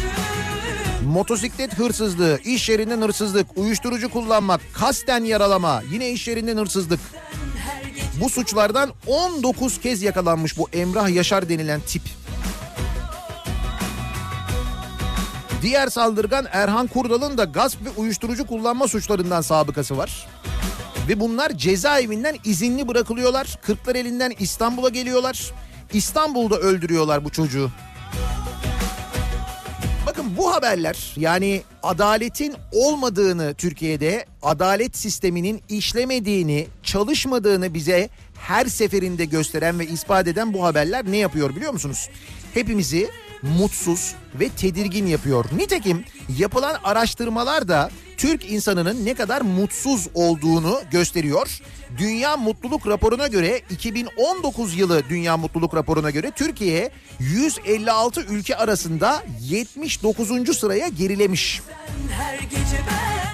Speaker 2: Motosiklet hırsızlığı, iş yerinden hırsızlık, uyuşturucu kullanmak, kasten yaralama, yine iş yerinden hırsızlık. Bu suçlardan 19 kez yakalanmış bu Emrah Yaşar denilen tip. Diğer saldırgan Erhan Kurdal'ın da gasp ve uyuşturucu kullanma suçlarından sabıkası var. Ve bunlar cezaevinden izinli bırakılıyorlar. Kırklar elinden İstanbul'a geliyorlar. İstanbul'da öldürüyorlar bu çocuğu. Bu haberler yani adaletin olmadığını Türkiye'de adalet sisteminin işlemediğini, çalışmadığını bize her seferinde gösteren ve ispat eden bu haberler ne yapıyor biliyor musunuz? Hepimizi mutsuz ve tedirgin yapıyor. Nitekim yapılan araştırmalar da Türk insanının ne kadar mutsuz olduğunu gösteriyor. Dünya Mutluluk Raporu'na göre 2019 yılı Dünya Mutluluk Raporu'na göre Türkiye 156 ülke arasında 79. sıraya gerilemiş.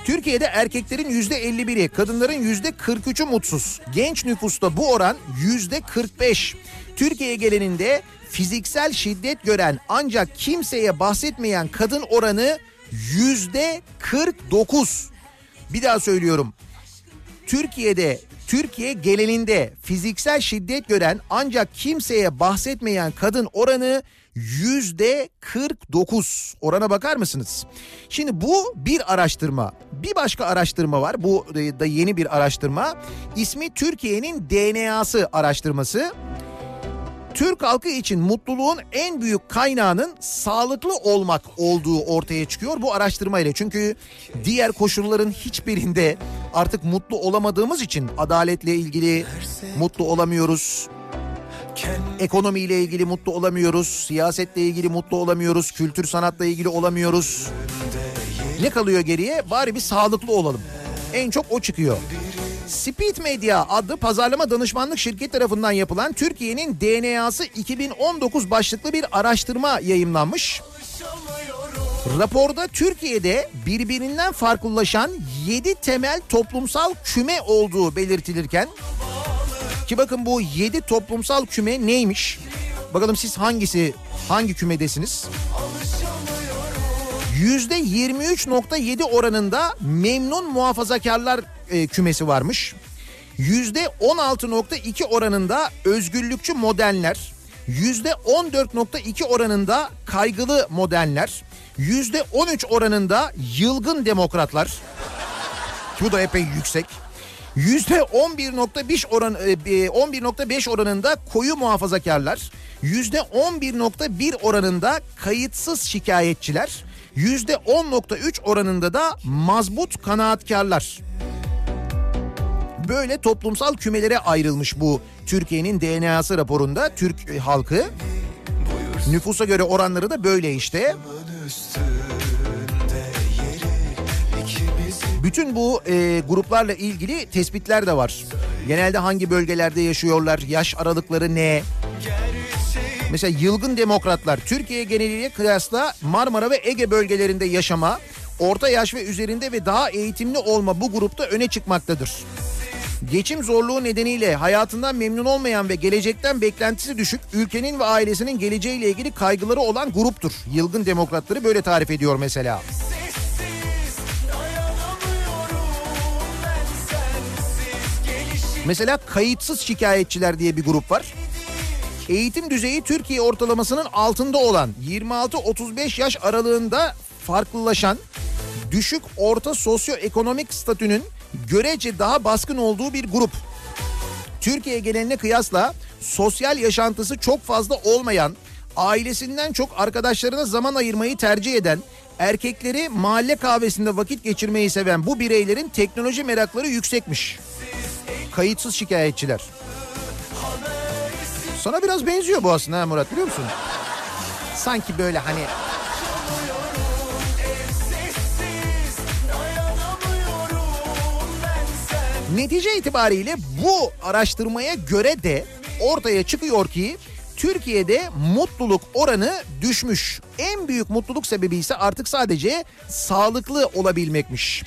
Speaker 2: Türkiye'de erkeklerin %51'i, kadınların %43'ü mutsuz. Genç nüfusta bu oran %45. Türkiye geleninde fiziksel şiddet gören ancak kimseye bahsetmeyen kadın oranı Yüzde 49. Bir daha söylüyorum. Türkiye'de Türkiye genelinde fiziksel şiddet gören ancak kimseye bahsetmeyen kadın oranı yüzde 49 orana bakar mısınız? Şimdi bu bir araştırma. Bir başka araştırma var. Bu da yeni bir araştırma. İsmi Türkiye'nin DNA'sı araştırması. Türk halkı için mutluluğun en büyük kaynağının sağlıklı olmak olduğu ortaya çıkıyor bu araştırma ile. Çünkü diğer koşulların hiçbirinde artık mutlu olamadığımız için adaletle ilgili mutlu olamıyoruz. Ekonomiyle ilgili mutlu olamıyoruz, siyasetle ilgili mutlu olamıyoruz, kültür sanatla ilgili olamıyoruz. Ne kalıyor geriye? Bari bir sağlıklı olalım. En çok o çıkıyor. Speed Media adlı pazarlama danışmanlık şirket tarafından yapılan Türkiye'nin DNA'sı 2019 başlıklı bir araştırma yayımlanmış. Raporda Türkiye'de birbirinden farklılaşan 7 temel toplumsal küme olduğu belirtilirken ki bakın bu 7 toplumsal küme neymiş? Bakalım siz hangisi hangi kümedesiniz? %23.7 oranında memnun muhafazakarlar e, kümesi varmış. %16.2 oranında özgürlükçü modernler. %14.2 oranında kaygılı modernler. %13 oranında yılgın demokratlar. Bu da epey yüksek. %11.5 oran 11.5 oranında koyu muhafazakarlar. %11.1 oranında kayıtsız şikayetçiler. %10.3 oranında da mazbut kanaatkarlar. Böyle toplumsal kümelere ayrılmış bu Türkiye'nin DNA'sı raporunda Türk halkı. Nüfusa göre oranları da böyle işte. Bütün bu e, gruplarla ilgili tespitler de var. Genelde hangi bölgelerde yaşıyorlar, yaş aralıkları ne? Mesela yılgın demokratlar Türkiye geneliyle kıyasla Marmara ve Ege bölgelerinde yaşama, orta yaş ve üzerinde ve daha eğitimli olma bu grupta öne çıkmaktadır. Geçim zorluğu nedeniyle hayatından memnun olmayan ve gelecekten beklentisi düşük ülkenin ve ailesinin geleceğiyle ilgili kaygıları olan gruptur. Yılgın demokratları böyle tarif ediyor mesela. Mesela kayıtsız şikayetçiler diye bir grup var. Eğitim düzeyi Türkiye ortalamasının altında olan 26-35 yaş aralığında farklılaşan düşük orta sosyoekonomik statünün görece daha baskın olduğu bir grup. Türkiye geneline kıyasla sosyal yaşantısı çok fazla olmayan, ailesinden çok arkadaşlarına zaman ayırmayı tercih eden, erkekleri mahalle kahvesinde vakit geçirmeyi seven bu bireylerin teknoloji merakları yüksekmiş. Kayıtsız şikayetçiler. Sana biraz benziyor bu aslında Murat biliyor musun? Sanki böyle hani Netice itibariyle bu araştırmaya göre de ortaya çıkıyor ki Türkiye'de mutluluk oranı düşmüş. En büyük mutluluk sebebi ise artık sadece sağlıklı olabilmekmiş.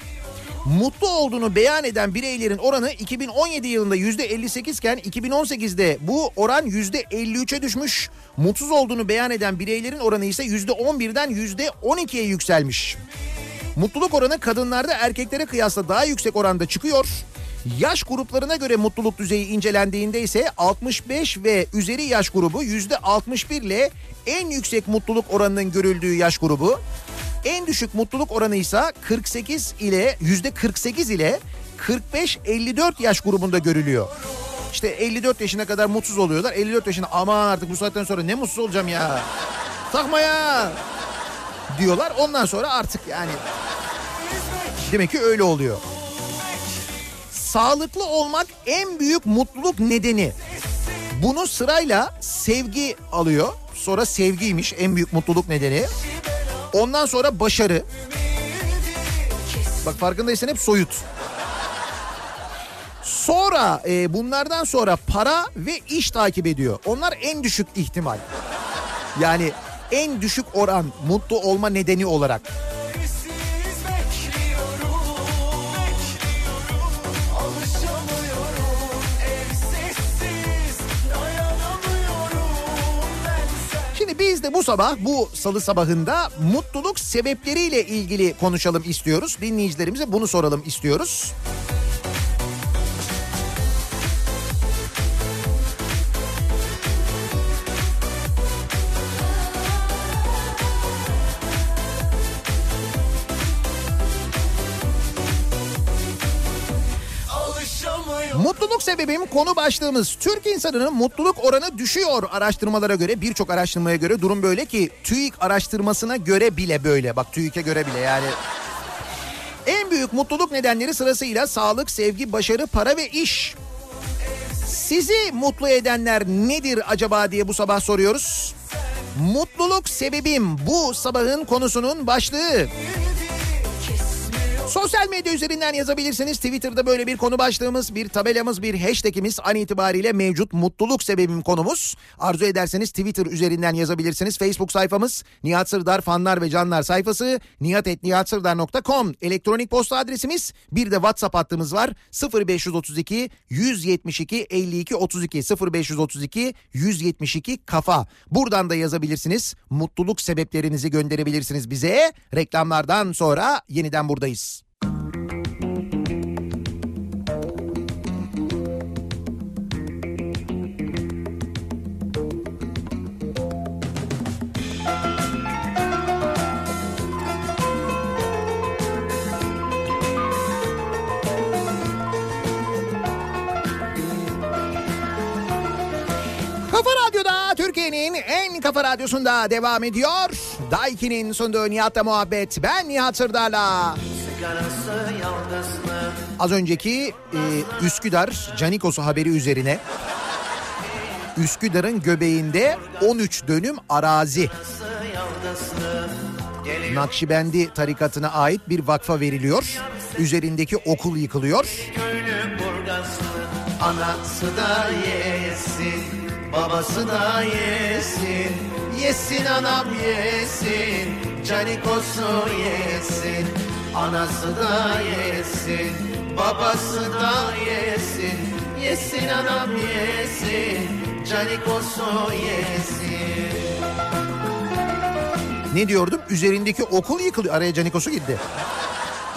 Speaker 2: Mutlu olduğunu beyan eden bireylerin oranı 2017 yılında %58 iken 2018'de bu oran %53'e düşmüş. Mutsuz olduğunu beyan eden bireylerin oranı ise %11'den %12'ye yükselmiş. Mutluluk oranı kadınlarda erkeklere kıyasla daha yüksek oranda çıkıyor. Yaş gruplarına göre mutluluk düzeyi incelendiğinde ise 65 ve üzeri yaş grubu %61 ile en yüksek mutluluk oranının görüldüğü yaş grubu. En düşük mutluluk oranı ise 48 ile %48 ile 45-54 yaş grubunda görülüyor. İşte 54 yaşına kadar mutsuz oluyorlar. 54 yaşına aman artık bu saatten sonra ne mutsuz olacağım ya. Takma ya diyorlar. Ondan sonra artık yani demek ki öyle oluyor. Sağlıklı olmak en büyük mutluluk nedeni. Bunu sırayla sevgi alıyor. Sonra sevgiymiş en büyük mutluluk nedeni. Ondan sonra başarı. Bak farkındaysan hep soyut. Sonra e, bunlardan sonra para ve iş takip ediyor. Onlar en düşük ihtimal. Yani en düşük oran mutlu olma nedeni olarak. Biz de bu sabah bu salı sabahında mutluluk sebepleriyle ilgili konuşalım istiyoruz. Dinleyicilerimize bunu soralım istiyoruz. Mutluluk sebebim konu başlığımız. Türk insanının mutluluk oranı düşüyor araştırmalara göre. Birçok araştırmaya göre durum böyle ki TÜİK araştırmasına göre bile böyle. Bak TÜİK'e göre bile yani. En büyük mutluluk nedenleri sırasıyla sağlık, sevgi, başarı, para ve iş. Sizi mutlu edenler nedir acaba diye bu sabah soruyoruz. Mutluluk sebebim bu sabahın konusunun başlığı. Sosyal medya üzerinden yazabilirsiniz. Twitter'da böyle bir konu başlığımız, bir tabelamız, bir hashtagimiz an itibariyle mevcut. Mutluluk sebebim konumuz. Arzu ederseniz Twitter üzerinden yazabilirsiniz. Facebook sayfamız Nihat Sırdar fanlar ve canlar sayfası nihatetnihatsırdar.com elektronik posta adresimiz. Bir de WhatsApp hattımız var. 0532 172 52 32 0532 172 kafa. Buradan da yazabilirsiniz. Mutluluk sebeplerinizi gönderebilirsiniz bize. Reklamlardan sonra yeniden buradayız. Kafa radyosunda devam ediyor. Daiki'nin sunduğu Nihat'la muhabbet. Ben Nihat Sırdar'la. Az önceki e, Üsküdar Canikos'u haberi üzerine Üsküdar'ın göbeğinde 13 dönüm arazi Nakşibendi tarikatına ait bir vakfa veriliyor. Üzerindeki okul yıkılıyor.
Speaker 4: Anası da yesin Babası yesin Yesin anam yesin Canikosu yesin Anası da yesin Babası da yesin Yesin anam yesin Canikosu yesin
Speaker 2: Ne diyordum? Üzerindeki okul yıkılıyor. Araya Canikos'u gitti.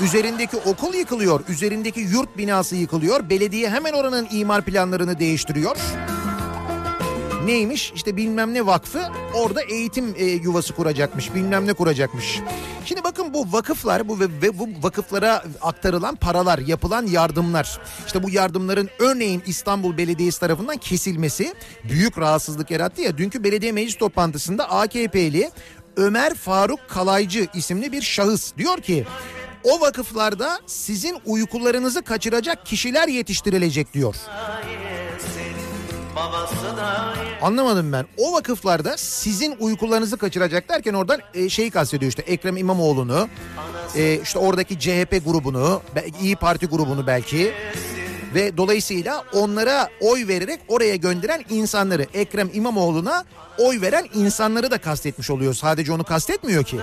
Speaker 2: Üzerindeki okul yıkılıyor. Üzerindeki yurt binası yıkılıyor. Belediye hemen oranın imar planlarını değiştiriyor. Neymiş? İşte bilmem ne vakfı orada eğitim e, yuvası kuracakmış. Bilmem ne kuracakmış. Şimdi bakın bu vakıflar bu ve, bu vakıflara aktarılan paralar, yapılan yardımlar. İşte bu yardımların örneğin İstanbul Belediyesi tarafından kesilmesi büyük rahatsızlık yarattı ya. Dünkü belediye meclis toplantısında AKP'li Ömer Faruk Kalaycı isimli bir şahıs diyor ki o vakıflarda sizin uykularınızı kaçıracak kişiler yetiştirilecek diyor. Anlamadım ben. O vakıflarda sizin uykularınızı kaçıracak derken oradan e, şeyi kastediyor işte Ekrem İmamoğlu'nu, e, işte oradaki CHP grubunu, İyi Parti grubunu belki ve dolayısıyla onlara oy vererek oraya gönderen insanları Ekrem İmamoğlu'na oy veren insanları da kastetmiş oluyor. Sadece onu kastetmiyor ki.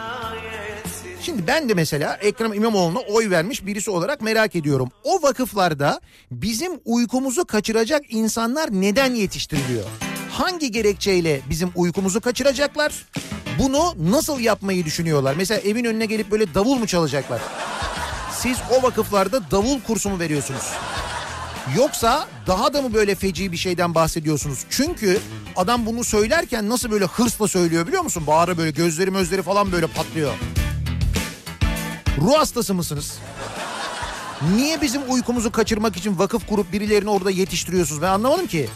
Speaker 2: Şimdi ben de mesela Ekrem İmamoğlu'na oy vermiş birisi olarak merak ediyorum. O vakıflarda bizim uykumuzu kaçıracak insanlar neden yetiştiriliyor? Hangi gerekçeyle bizim uykumuzu kaçıracaklar? Bunu nasıl yapmayı düşünüyorlar? Mesela evin önüne gelip böyle davul mu çalacaklar? Siz o vakıflarda davul kursu mu veriyorsunuz? Yoksa daha da mı böyle feci bir şeyden bahsediyorsunuz? Çünkü adam bunu söylerken nasıl böyle hırsla söylüyor biliyor musun? Bağırı böyle gözleri gözleri falan böyle patlıyor. Ruh hastası mısınız? Niye bizim uykumuzu kaçırmak için vakıf kurup birilerini orada yetiştiriyorsunuz? Ben anlamadım ki.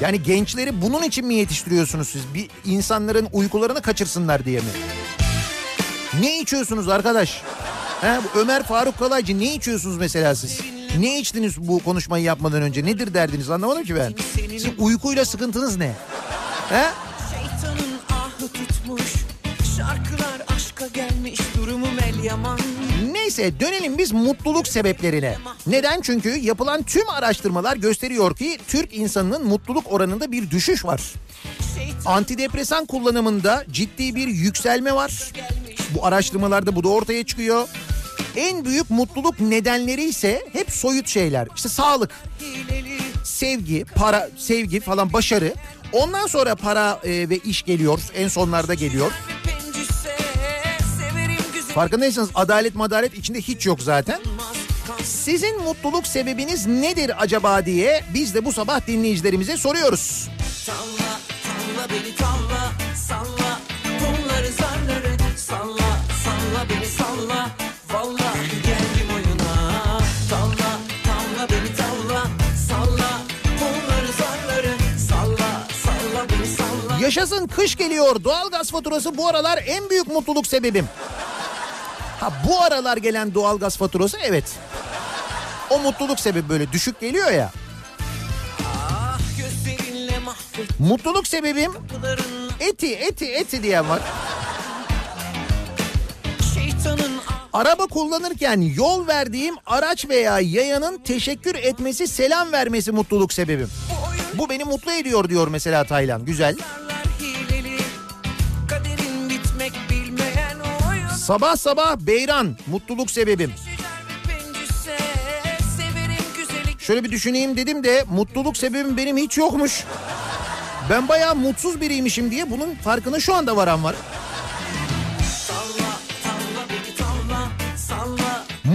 Speaker 2: Yani gençleri bunun için mi yetiştiriyorsunuz siz? Bir insanların uykularını kaçırsınlar diye mi? Ne içiyorsunuz arkadaş? Bu Ömer Faruk Kalaycı ne içiyorsunuz mesela siz? Ne içtiniz bu konuşmayı yapmadan önce? Nedir derdiniz anlamadım ki ben. Sizin uykuyla sıkıntınız ne? He?
Speaker 7: Şeytanın ahı tutmuş Şarkılar aşka gelmiş Durumum el yaman
Speaker 2: Neyse dönelim biz mutluluk sebeplerine. Neden? Çünkü yapılan tüm araştırmalar gösteriyor ki Türk insanının mutluluk oranında bir düşüş var. Antidepresan kullanımında ciddi bir yükselme var. Bu araştırmalarda bu da ortaya çıkıyor. En büyük mutluluk nedenleri ise hep soyut şeyler. İşte sağlık, sevgi, para, sevgi falan başarı. Ondan sonra para e, ve iş geliyor. En sonlarda geliyor. Farkındaysanız adalet madalet içinde hiç yok zaten. Sizin mutluluk sebebiniz nedir acaba diye biz de bu sabah dinleyicilerimize soruyoruz.
Speaker 7: Salla salla beni talla salla salla beni salla Vallahi geldim oyuna Talla talla beni talla salla Bunları zarları salla salla beni salla
Speaker 2: Yaşasın kış geliyor. Doğalgaz faturası bu aralar en büyük mutluluk sebebim. Ha bu aralar gelen doğalgaz faturası evet. O mutluluk sebebi böyle düşük geliyor ya.
Speaker 7: Ah
Speaker 2: Mutluluk sebebim eti eti eti diyen var. Araba kullanırken yol verdiğim araç veya yayanın teşekkür etmesi, selam vermesi mutluluk sebebim. Bu beni mutlu ediyor diyor mesela Taylan. Güzel. Sabah sabah Beyran mutluluk sebebim. Şöyle bir düşüneyim dedim de mutluluk sebebim benim hiç yokmuş. Ben bayağı mutsuz biriymişim diye bunun farkına şu anda varan var.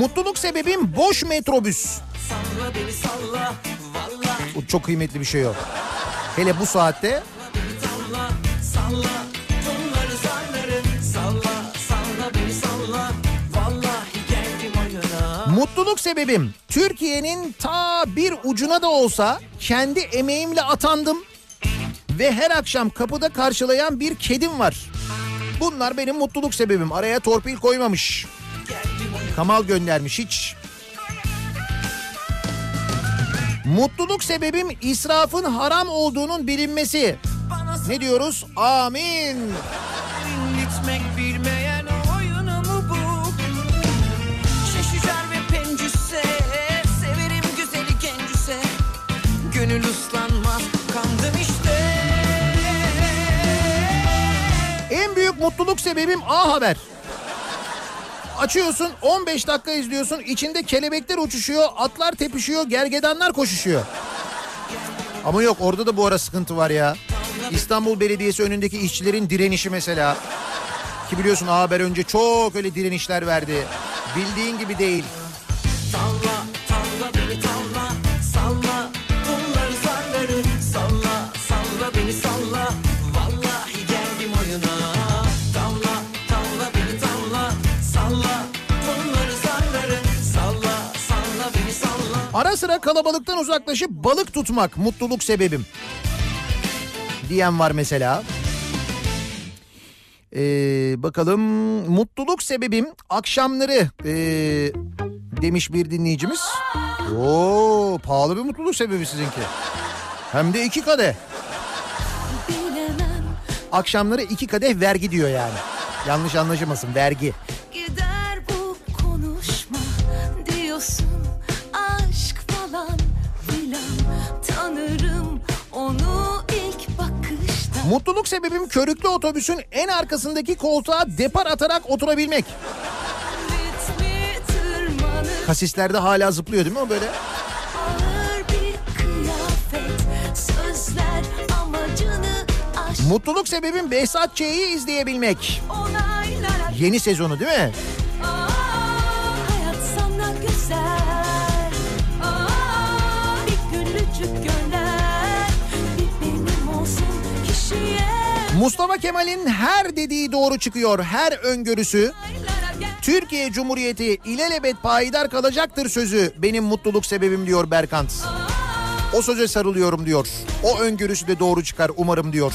Speaker 2: Mutluluk sebebim boş metrobüs.
Speaker 7: Salla beni salla Vallahi
Speaker 2: çok kıymetli bir şey o. Hele bu saatte
Speaker 7: salla salla geldim
Speaker 2: Mutluluk sebebim Türkiye'nin ta bir ucuna da olsa kendi emeğimle atandım ve her akşam kapıda karşılayan bir kedim var. Bunlar benim mutluluk sebebim. Araya torpil koymamış. Kamal göndermiş hiç. Mutluluk sebebim israfın haram olduğunun bilinmesi. Ne diyoruz? Amin.
Speaker 7: Gönül ıslanmaz kandım işte
Speaker 2: En büyük mutluluk sebebim A Haber. Açıyorsun 15 dakika izliyorsun içinde kelebekler uçuşuyor, atlar tepişiyor, gergedanlar koşuşuyor. Ama yok orada da bu ara sıkıntı var ya. İstanbul Belediyesi önündeki işçilerin direnişi mesela. Ki biliyorsun Haber önce çok öyle direnişler verdi. Bildiğin gibi değil. Ara sıra kalabalıktan uzaklaşıp balık tutmak mutluluk sebebim. Diyen var mesela. Ee, bakalım mutluluk sebebim akşamları ee, demiş bir dinleyicimiz. Oo pahalı bir mutluluk sebebi sizinki. Hem de iki kadeh. Akşamları iki kadeh vergi diyor yani. Yanlış anlaşılmasın vergi.
Speaker 1: gider
Speaker 2: Mutluluk sebebim körüklü otobüsün en arkasındaki koltuğa depar atarak oturabilmek. Kasislerde hala zıplıyor değil mi o böyle? Mutluluk sebebim Behzat Ç'yi izleyebilmek. Yeni sezonu değil mi?
Speaker 1: Aa, güzel Aa, bir gülücük gönder
Speaker 2: Mustafa Kemal'in her dediği doğru çıkıyor. Her öngörüsü. Türkiye Cumhuriyeti ilelebet payidar kalacaktır sözü benim mutluluk sebebim diyor Berkant. O söze sarılıyorum diyor. O öngörüsü de doğru çıkar umarım diyor.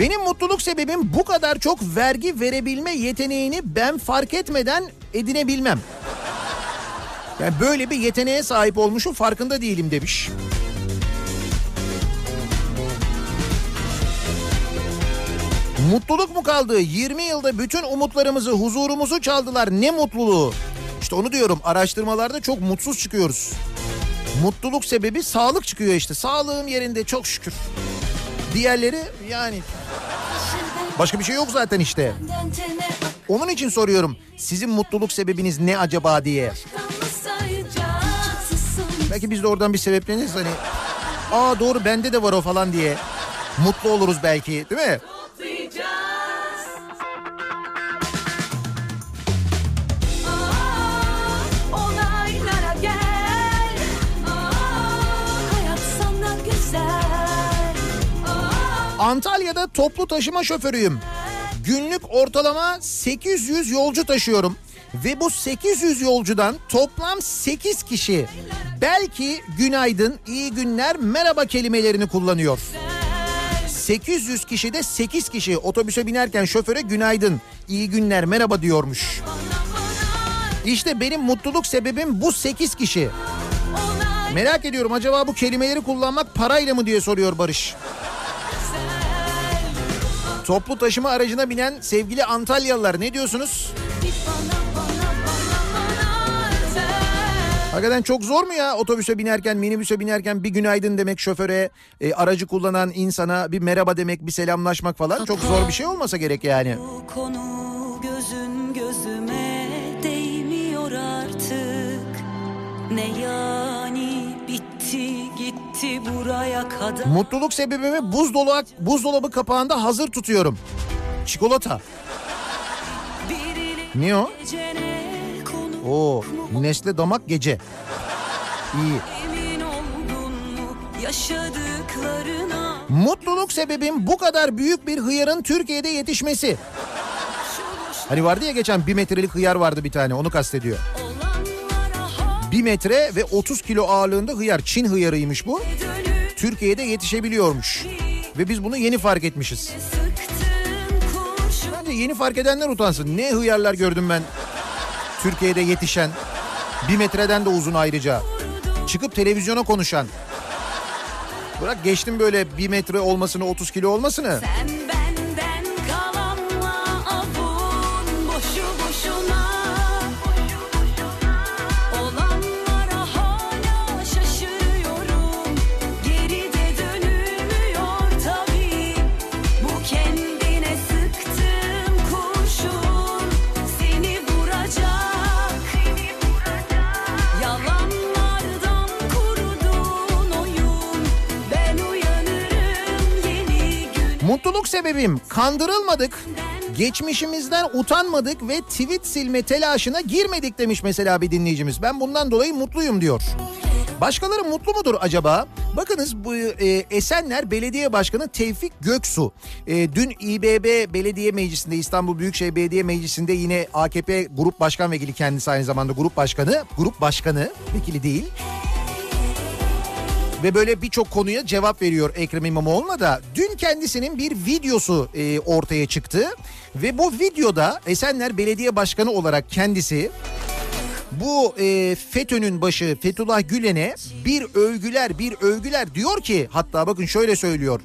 Speaker 2: Benim mutluluk sebebim bu kadar çok vergi verebilme yeteneğini ben fark etmeden edinebilmem. Yani böyle bir yeteneğe sahip olmuşum farkında değilim demiş. Mutluluk mu kaldı? 20 yılda bütün umutlarımızı, huzurumuzu çaldılar. Ne mutluluğu. İşte onu diyorum araştırmalarda çok mutsuz çıkıyoruz. Mutluluk sebebi sağlık çıkıyor işte. Sağlığım yerinde çok şükür. Diğerleri yani başka bir şey yok zaten işte. Onun için soruyorum. Sizin mutluluk sebebiniz ne acaba diye.
Speaker 1: sayacağız
Speaker 2: Belki biz de oradan bir sebepleniriz hani. Aa doğru bende de var o falan diye. Mutlu oluruz belki değil mi? Antalya'da toplu taşıma şoförüyüm. Günlük ortalama 800 yolcu taşıyorum. Ve bu 800 yolcudan toplam 8 kişi belki günaydın, iyi günler, merhaba kelimelerini kullanıyor. 800 kişide 8 kişi otobüse binerken şoföre günaydın, iyi günler, merhaba diyormuş. İşte benim mutluluk sebebim bu 8 kişi. Merak ediyorum acaba bu kelimeleri kullanmak parayla mı diye soruyor Barış. Toplu taşıma aracına binen sevgili Antalyalılar ne diyorsunuz? Hakikaten çok zor mu ya otobüse binerken, minibüse binerken bir günaydın demek şoföre, e, aracı kullanan insana bir merhaba demek, bir selamlaşmak falan çok zor bir şey olmasa gerek yani.
Speaker 1: Bu konu gözün gözüme değmiyor artık Ne yani bitti gitti buraya kadar
Speaker 2: Mutluluk sebebimi buzdolabı, buzdolabı kapağında hazır tutuyorum. Çikolata. Ne o?
Speaker 1: gecene
Speaker 2: Oo, Nesle damak gece. İyi. Mutluluk sebebim bu kadar büyük bir hıyarın Türkiye'de yetişmesi. Hani vardı ya geçen bir metrelik hıyar vardı bir tane onu kastediyor. Bir metre ve 30 kilo ağırlığında hıyar. Çin hıyarıymış bu. Türkiye'de yetişebiliyormuş. Ve biz bunu yeni fark etmişiz. Bence yeni fark edenler utansın. Ne hıyarlar gördüm ben Türkiye'de yetişen. Bir metreden de uzun ayrıca. Çıkıp televizyona konuşan. Bırak geçtim böyle bir metre olmasını 30 kilo olmasını.
Speaker 1: Sen
Speaker 2: Mutluluk sebebim kandırılmadık. Geçmişimizden utanmadık ve tweet silme telaşına girmedik demiş mesela bir dinleyicimiz. Ben bundan dolayı mutluyum diyor. Başkaları mutlu mudur acaba? Bakınız bu e, Esenler Belediye Başkanı Tevfik Göksu e, dün İBB Belediye Meclisi'nde İstanbul Büyükşehir Belediye Meclisi'nde yine AKP Grup Başkan Vekili kendisi aynı zamanda grup başkanı, grup başkanı vekili değil. Ve böyle birçok konuya cevap veriyor Ekrem İmamoğlu'na da. Dün kendisinin bir videosu e, ortaya çıktı. Ve bu videoda Esenler Belediye Başkanı olarak kendisi bu e, FETÖ'nün başı Fethullah Gülen'e bir övgüler bir övgüler diyor ki hatta bakın şöyle söylüyor.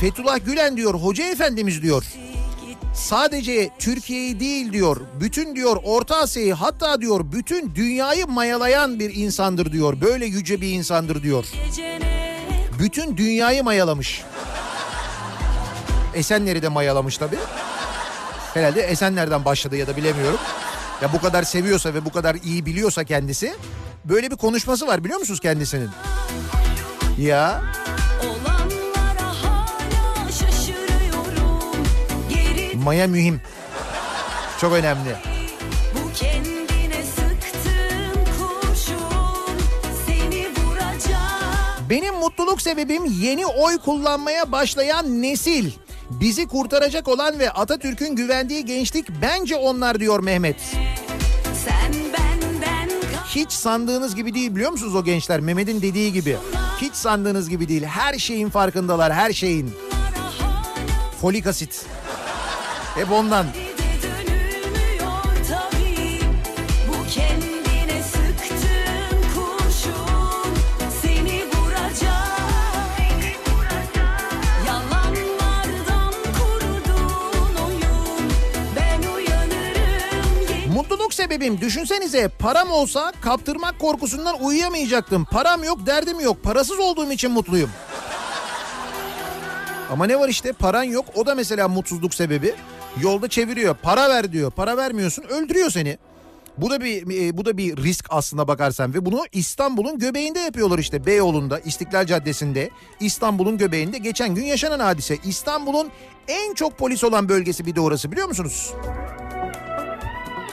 Speaker 2: Fethullah Gülen diyor hoca efendimiz diyor. Sadece Türkiye'yi değil diyor. Bütün diyor Orta Asya'yı hatta diyor bütün dünyayı mayalayan bir insandır diyor. Böyle yüce bir insandır diyor. Bütün dünyayı mayalamış. Esenler'i de mayalamış tabii. Herhalde Esenler'den başladı ya da bilemiyorum. Ya bu kadar seviyorsa ve bu kadar iyi biliyorsa kendisi böyle bir konuşması var biliyor musunuz kendisinin? Ya maya mühim. Çok önemli. Benim mutluluk sebebim yeni oy kullanmaya başlayan nesil. Bizi kurtaracak olan ve Atatürk'ün güvendiği gençlik bence onlar diyor Mehmet. Hiç sandığınız gibi değil biliyor musunuz o gençler? Mehmet'in dediği gibi. Hiç sandığınız gibi değil. Her şeyin farkındalar, her şeyin. Folik asit. Hep ondan. Mutluluk sebebim düşünsenize param olsa kaptırmak korkusundan uyuyamayacaktım. Param yok derdim yok. Parasız olduğum için mutluyum. Ama ne var işte paran yok o da mesela mutsuzluk sebebi. Yolda çeviriyor para ver diyor para vermiyorsun öldürüyor seni. Bu da bir e, bu da bir risk aslına bakarsan ve bunu İstanbul'un göbeğinde yapıyorlar işte Beyoğlu'nda, İstiklal Caddesi'nde, İstanbul'un göbeğinde geçen gün yaşanan hadise. İstanbul'un en çok polis olan bölgesi bir de orası biliyor musunuz?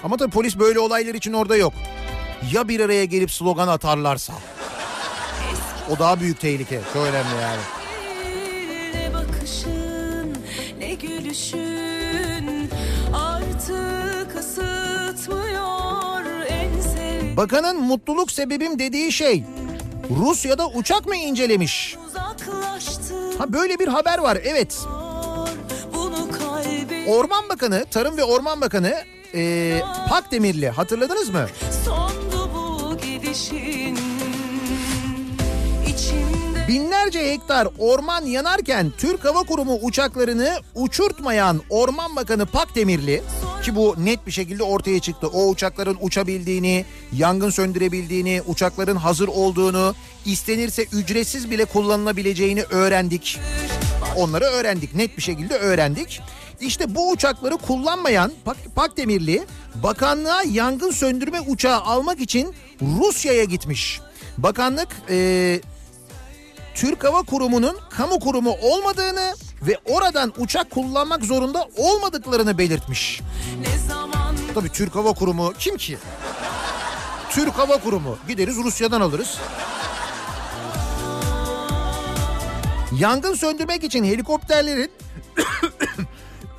Speaker 2: Ama tabii polis böyle olaylar için orada yok. Ya bir araya gelip slogan atarlarsa? O daha büyük tehlike. Çok önemli yani.
Speaker 1: Ne bakışın ne gülüşün
Speaker 2: Bakanın mutluluk sebebim dediği şey Rusya'da uçak mı incelemiş? Ha böyle bir haber var evet. Orman Bakanı, Tarım ve Orman Bakanı e, Pakdemirli hatırladınız mı?
Speaker 1: sondu bu gidişin
Speaker 2: Binlerce hektar orman yanarken Türk Hava Kurumu uçaklarını uçurtmayan Orman Bakanı Pakdemirli ki bu net bir şekilde ortaya çıktı. O uçakların uçabildiğini, yangın söndürebildiğini, uçakların hazır olduğunu, istenirse ücretsiz bile kullanılabileceğini öğrendik. Onları öğrendik, net bir şekilde öğrendik. İşte bu uçakları kullanmayan Pak Pakdemirli bakanlığa yangın söndürme uçağı almak için Rusya'ya gitmiş. Bakanlık eee Türk Hava Kurumu'nun kamu kurumu olmadığını ve oradan uçak kullanmak zorunda olmadıklarını belirtmiş. Tabii Türk Hava Kurumu kim ki? Türk Hava Kurumu. Gideriz Rusya'dan alırız. Yangın söndürmek için helikopterlerin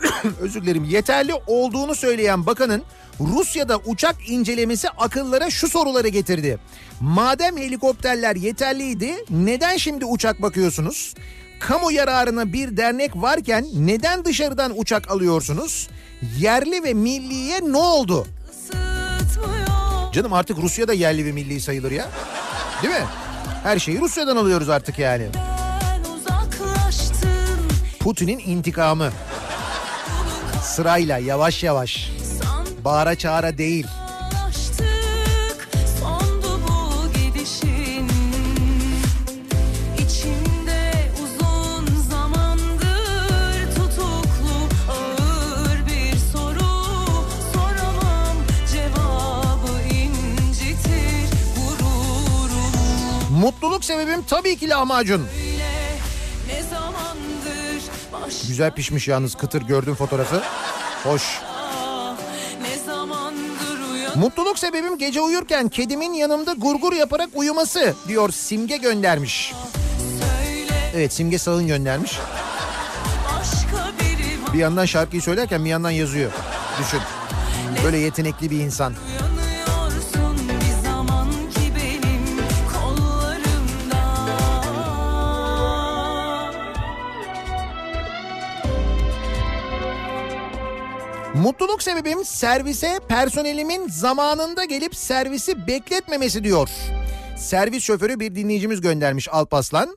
Speaker 2: özür dilerim yeterli olduğunu söyleyen bakanın Rusya'da uçak incelemesi akıllara şu soruları getirdi. Madem helikopterler yeterliydi neden şimdi uçak bakıyorsunuz? Kamu yararına bir dernek varken neden dışarıdan uçak alıyorsunuz? Yerli ve milliye ne oldu? Canım artık Rusya'da yerli ve milli sayılır ya. Değil mi? Her şeyi Rusya'dan alıyoruz artık yani. Putin'in intikamı. Sırayla yavaş yavaş. Bağıra çağıra değil. Mutluluk sebebim tabii ki lahmacun. Güzel pişmiş yalnız kıtır gördüm fotoğrafı. Hoş. Mutluluk sebebim gece uyurken kedimin yanımda gurgur yaparak uyuması diyor Simge göndermiş. Evet Simge Sağın göndermiş. Bir yandan şarkıyı söylerken bir yandan yazıyor. Düşün. Böyle yetenekli bir insan.
Speaker 1: Uyanıyorsun
Speaker 2: Mutluluk sebebim servise personelimin zamanında gelip servisi bekletmemesi diyor. Servis şoförü bir dinleyicimiz göndermiş Alpaslan.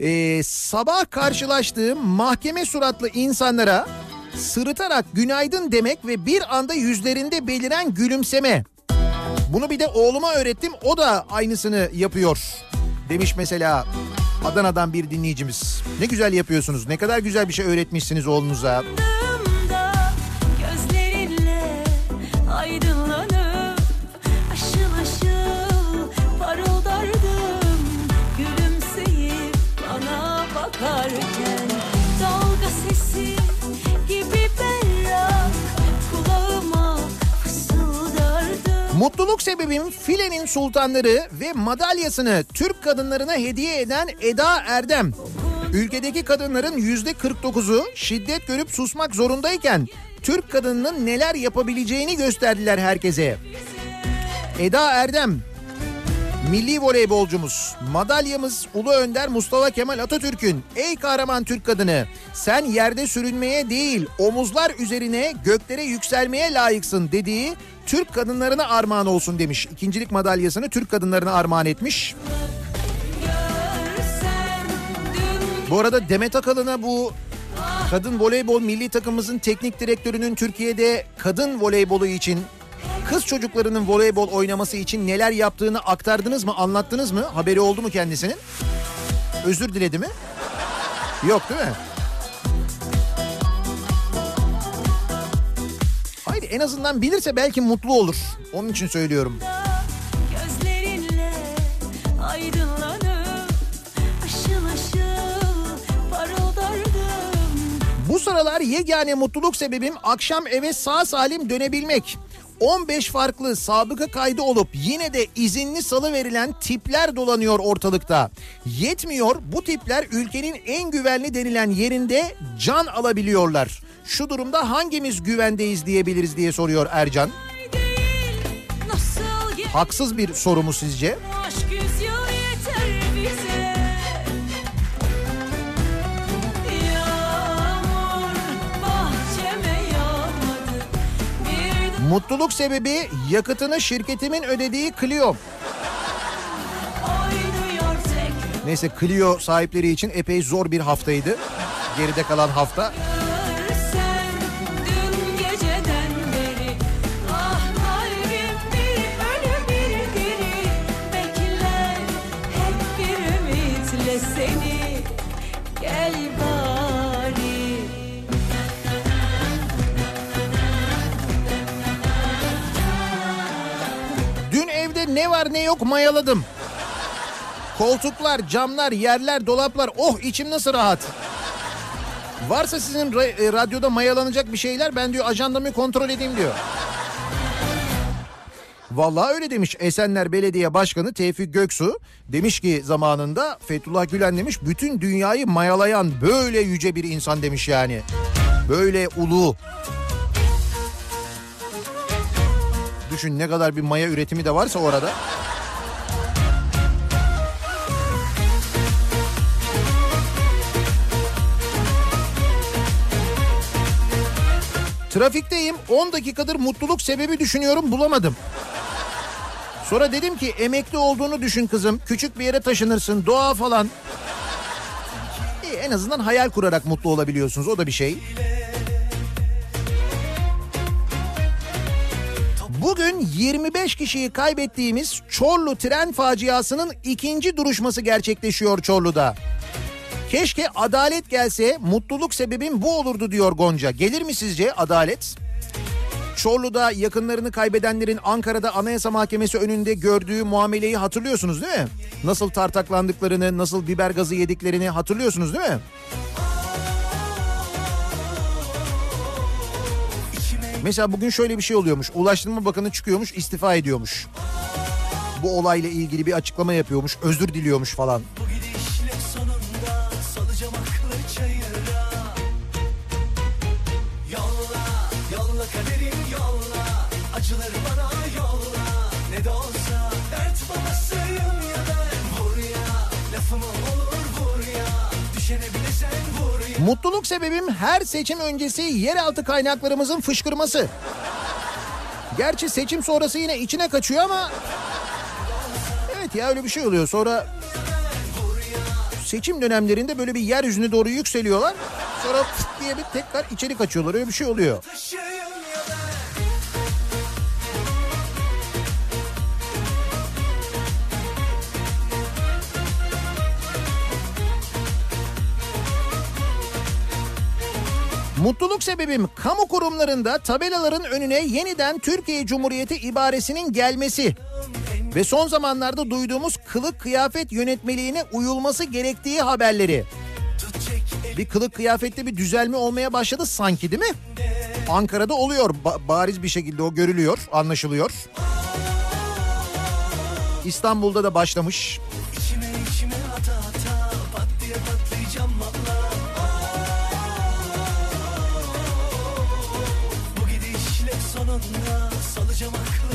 Speaker 2: Ee, sabah karşılaştığım mahkeme suratlı insanlara sırıtarak günaydın demek ve bir anda yüzlerinde beliren gülümseme. Bunu bir de oğluma öğrettim o da aynısını yapıyor demiş mesela Adana'dan bir dinleyicimiz. Ne güzel yapıyorsunuz ne kadar güzel bir şey öğretmişsiniz oğlunuza.
Speaker 1: Yanımda
Speaker 2: Mutluluk sebebim filenin sultanları ve madalyasını Türk kadınlarına hediye eden Eda Erdem. Ülkedeki kadınların yüzde 49'u şiddet görüp susmak zorundayken Türk kadınının neler yapabileceğini gösterdiler herkese. Eda Erdem milli voleybolcumuz, madalyamız Ulu Önder Mustafa Kemal Atatürk'ün ey kahraman Türk kadını sen yerde sürünmeye değil omuzlar üzerine göklere yükselmeye layıksın dediği Türk kadınlarına armağan olsun demiş. İkincilik madalyasını Türk kadınlarına armağan etmiş. Bu arada Demet Akalın'a bu kadın voleybol milli takımımızın teknik direktörünün Türkiye'de kadın voleybolu için kız çocuklarının voleybol oynaması için neler yaptığını aktardınız mı, anlattınız mı? Haberi oldu mu kendisinin? Özür diledi mi? Yok değil mi? Hayır en azından bilirse belki mutlu olur. Onun için söylüyorum.
Speaker 1: Aşıl aşıl
Speaker 2: Bu sıralar yegane mutluluk sebebim akşam eve sağ salim dönebilmek. 15 farklı sabıka kaydı olup yine de izinli salı verilen tipler dolanıyor ortalıkta. Yetmiyor bu tipler ülkenin en güvenli denilen yerinde can alabiliyorlar. Şu durumda hangimiz güvendeyiz diyebiliriz diye soruyor Ercan. Haksız bir soru mu sizce? Mutluluk sebebi yakıtını şirketimin ödediği Clio. Neyse Clio sahipleri için epey zor bir haftaydı. Geride kalan hafta. Ne var ne yok mayaladım. Koltuklar, camlar, yerler, dolaplar. Oh içim nasıl rahat. Varsa sizin ra- e, radyoda mayalanacak bir şeyler ben diyor ajandamı kontrol edeyim diyor. Vallahi öyle demiş Esenler Belediye Başkanı Tevfik Göksu. Demiş ki zamanında Fethullah Gülen demiş bütün dünyayı mayalayan böyle yüce bir insan demiş yani. Böyle ulu. Düşün ne kadar bir maya üretimi de varsa orada. Trafikteyim 10 dakikadır mutluluk sebebi düşünüyorum bulamadım. Sonra dedim ki emekli olduğunu düşün kızım. Küçük bir yere taşınırsın doğa falan. İyi, en azından hayal kurarak mutlu olabiliyorsunuz o da bir şey. Bugün 25 kişiyi kaybettiğimiz Çorlu tren faciasının ikinci duruşması gerçekleşiyor Çorlu'da. Keşke adalet gelse mutluluk sebebim bu olurdu diyor Gonca. Gelir mi sizce adalet? Çorlu'da yakınlarını kaybedenlerin Ankara'da Anayasa Mahkemesi önünde gördüğü muameleyi hatırlıyorsunuz değil mi? Nasıl tartaklandıklarını, nasıl biber gazı yediklerini hatırlıyorsunuz değil mi? Mesela bugün şöyle bir şey oluyormuş. Ulaştırma Bakanı çıkıyormuş, istifa ediyormuş. Bu olayla ilgili bir açıklama yapıyormuş, özür diliyormuş falan. Mutluluk sebebim her seçim öncesi yeraltı kaynaklarımızın fışkırması. Gerçi seçim sonrası yine içine kaçıyor ama... Evet ya öyle bir şey oluyor. Sonra seçim dönemlerinde böyle bir yeryüzüne doğru yükseliyorlar. Sonra diye bir tekrar içeri kaçıyorlar. Öyle bir şey oluyor. Mutluluk sebebim kamu kurumlarında tabelaların önüne yeniden Türkiye Cumhuriyeti ibaresinin gelmesi ve son zamanlarda duyduğumuz kılık kıyafet yönetmeliğine uyulması gerektiği haberleri. Bir kılık kıyafette bir düzelme olmaya başladı sanki değil mi? Ankara'da oluyor ba- bariz bir şekilde o görülüyor, anlaşılıyor. İstanbul'da da başlamış.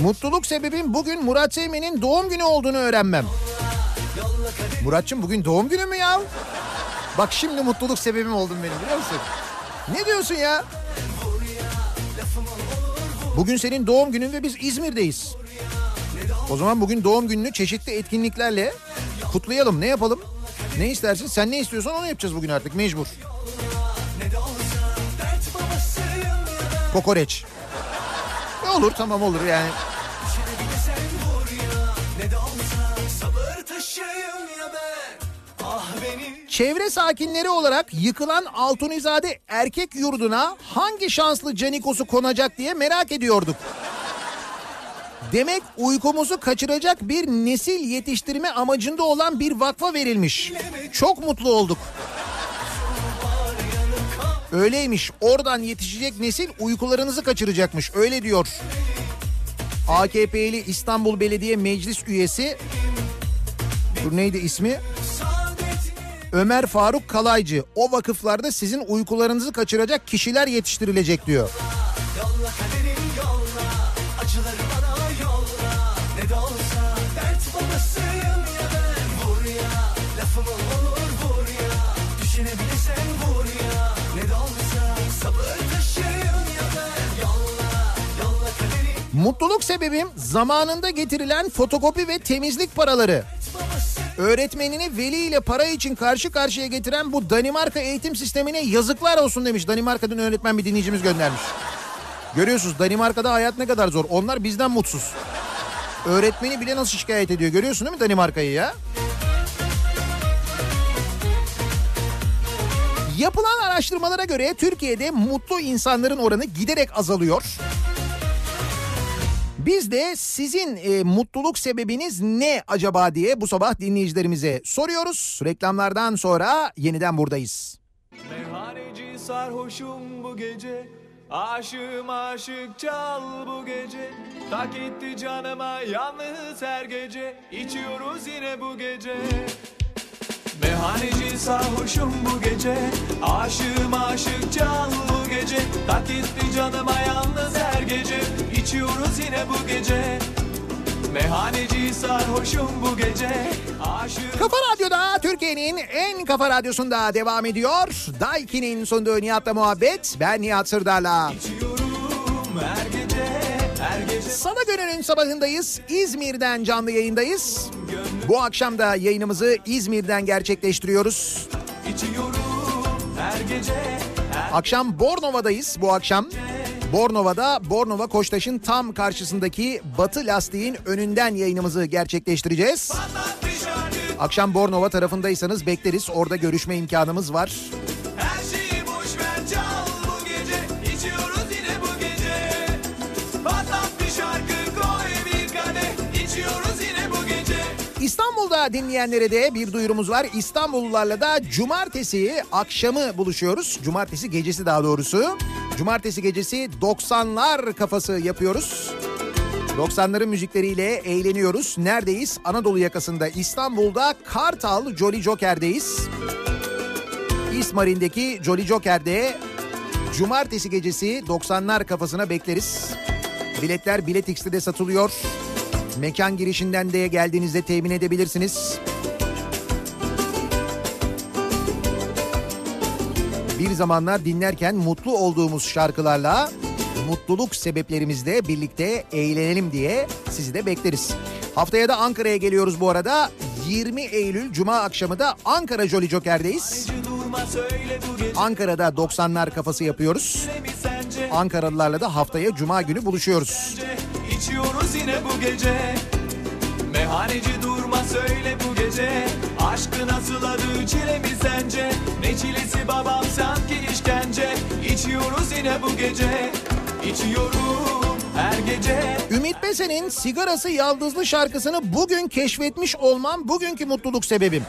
Speaker 2: Mutluluk sebebim bugün Murat Seymen'in doğum günü olduğunu öğrenmem. Muratçım bugün doğum günü mü ya? Bak şimdi mutluluk sebebim oldun benim biliyor musun? Ne diyorsun ya? Bugün senin doğum günün ve biz İzmir'deyiz. O zaman bugün doğum gününü çeşitli etkinliklerle kutlayalım. Ne yapalım? Ne istersin? Sen ne istiyorsan onu yapacağız bugün artık mecbur. Kokoreç. Ne olur tamam olur yani. Çevre sakinleri olarak yıkılan Altunizade erkek yurduna hangi şanslı canikosu konacak diye merak ediyorduk. Demek uykumuzu kaçıracak bir nesil yetiştirme amacında olan bir vakfa verilmiş. Çok mutlu olduk. Öyleymiş. Oradan yetişecek nesil uykularınızı kaçıracakmış. Öyle diyor. AKP'li İstanbul Belediye Meclis üyesi Dur neydi ismi? Ömer Faruk Kalaycı. O vakıflarda sizin uykularınızı kaçıracak kişiler yetiştirilecek diyor.
Speaker 3: Yolla kaderim yolla. Acıları bana yolla. Ne de olsa dert babasıyım ya ben. Vur ya. Lafımı olur vur ya. Düşünebilirsen vur ya. Ne de olsa sabır taşıyım ya ben. Yolla yolla kaderim
Speaker 2: Mutluluk sebebim zamanında getirilen fotokopi ve temizlik paraları. Öğretmenini veli ile para için karşı karşıya getiren bu Danimarka eğitim sistemine yazıklar olsun demiş. Danimarka'dan öğretmen bir dinleyicimiz göndermiş. Görüyorsunuz Danimarka'da hayat ne kadar zor. Onlar bizden mutsuz. Öğretmeni bile nasıl şikayet ediyor görüyorsun değil mi Danimarka'yı ya? Yapılan araştırmalara göre Türkiye'de mutlu insanların oranı giderek azalıyor. Biz de sizin e, mutluluk sebebiniz ne acaba diye bu sabah dinleyicilerimize soruyoruz. Reklamlardan sonra yeniden buradayız.
Speaker 3: Meyhaneci sarhoşum bu gece Aşığım aşık çal bu gece Tak etti canıma yalnız her gece İçiyoruz yine bu gece Meyhaneci sarhoşum bu gece Aşığım aşık çal bu gece Tak etti canıma yalnız her gece İçiyoruz yine bu gece Meyhaneci sarhoşum bu gece Aşığım
Speaker 2: Kafa Radyo'da Türkiye'nin en kafa radyosunda devam ediyor. Daiki'nin sunduğu Nihat'la muhabbet. Ben Nihat Sırdar'la.
Speaker 3: içiyorum Her gece
Speaker 2: Salı gününün sabahındayız. İzmir'den canlı yayındayız. Bu akşam da yayınımızı İzmir'den gerçekleştiriyoruz. Akşam Bornova'dayız bu akşam. Bornova'da Bornova Koçtaş'ın tam karşısındaki Batı Lastiğin önünden yayınımızı gerçekleştireceğiz. Akşam Bornova tarafındaysanız bekleriz. Orada görüşme imkanımız var. Dinleyenlere de bir duyurumuz var. İstanbullularla da cumartesi akşamı buluşuyoruz. Cumartesi gecesi daha doğrusu. Cumartesi gecesi 90'lar kafası yapıyoruz. 90'ların müzikleriyle eğleniyoruz. Neredeyiz? Anadolu yakasında İstanbul'da Kartal Jolly Joker'deyiz. İsmarin'deki Jolly Joker'de cumartesi gecesi 90'lar kafasına bekleriz. Biletler Bilet X'te satılıyor. Mekan girişinden de geldiğinizde temin edebilirsiniz. Bir zamanlar dinlerken mutlu olduğumuz şarkılarla mutluluk sebeplerimizle birlikte eğlenelim diye sizi de bekleriz. Haftaya da Ankara'ya geliyoruz bu arada. 20 Eylül Cuma akşamı da Ankara Jolly Joker'deyiz. Ankara'da 90'lar kafası yapıyoruz. Ankaralılarla da haftaya Cuma günü buluşuyoruz.
Speaker 3: İçiyoruz yine bu gece Meyhaneci durma söyle bu gece Aşkı nasıl adı çile mi sence Ne çilesi babam sanki işkence İçiyoruz yine bu gece İçiyorum her gece
Speaker 2: Ümit Besen'in Sigarası Yaldızlı şarkısını bugün keşfetmiş olmam bugünkü mutluluk sebebim.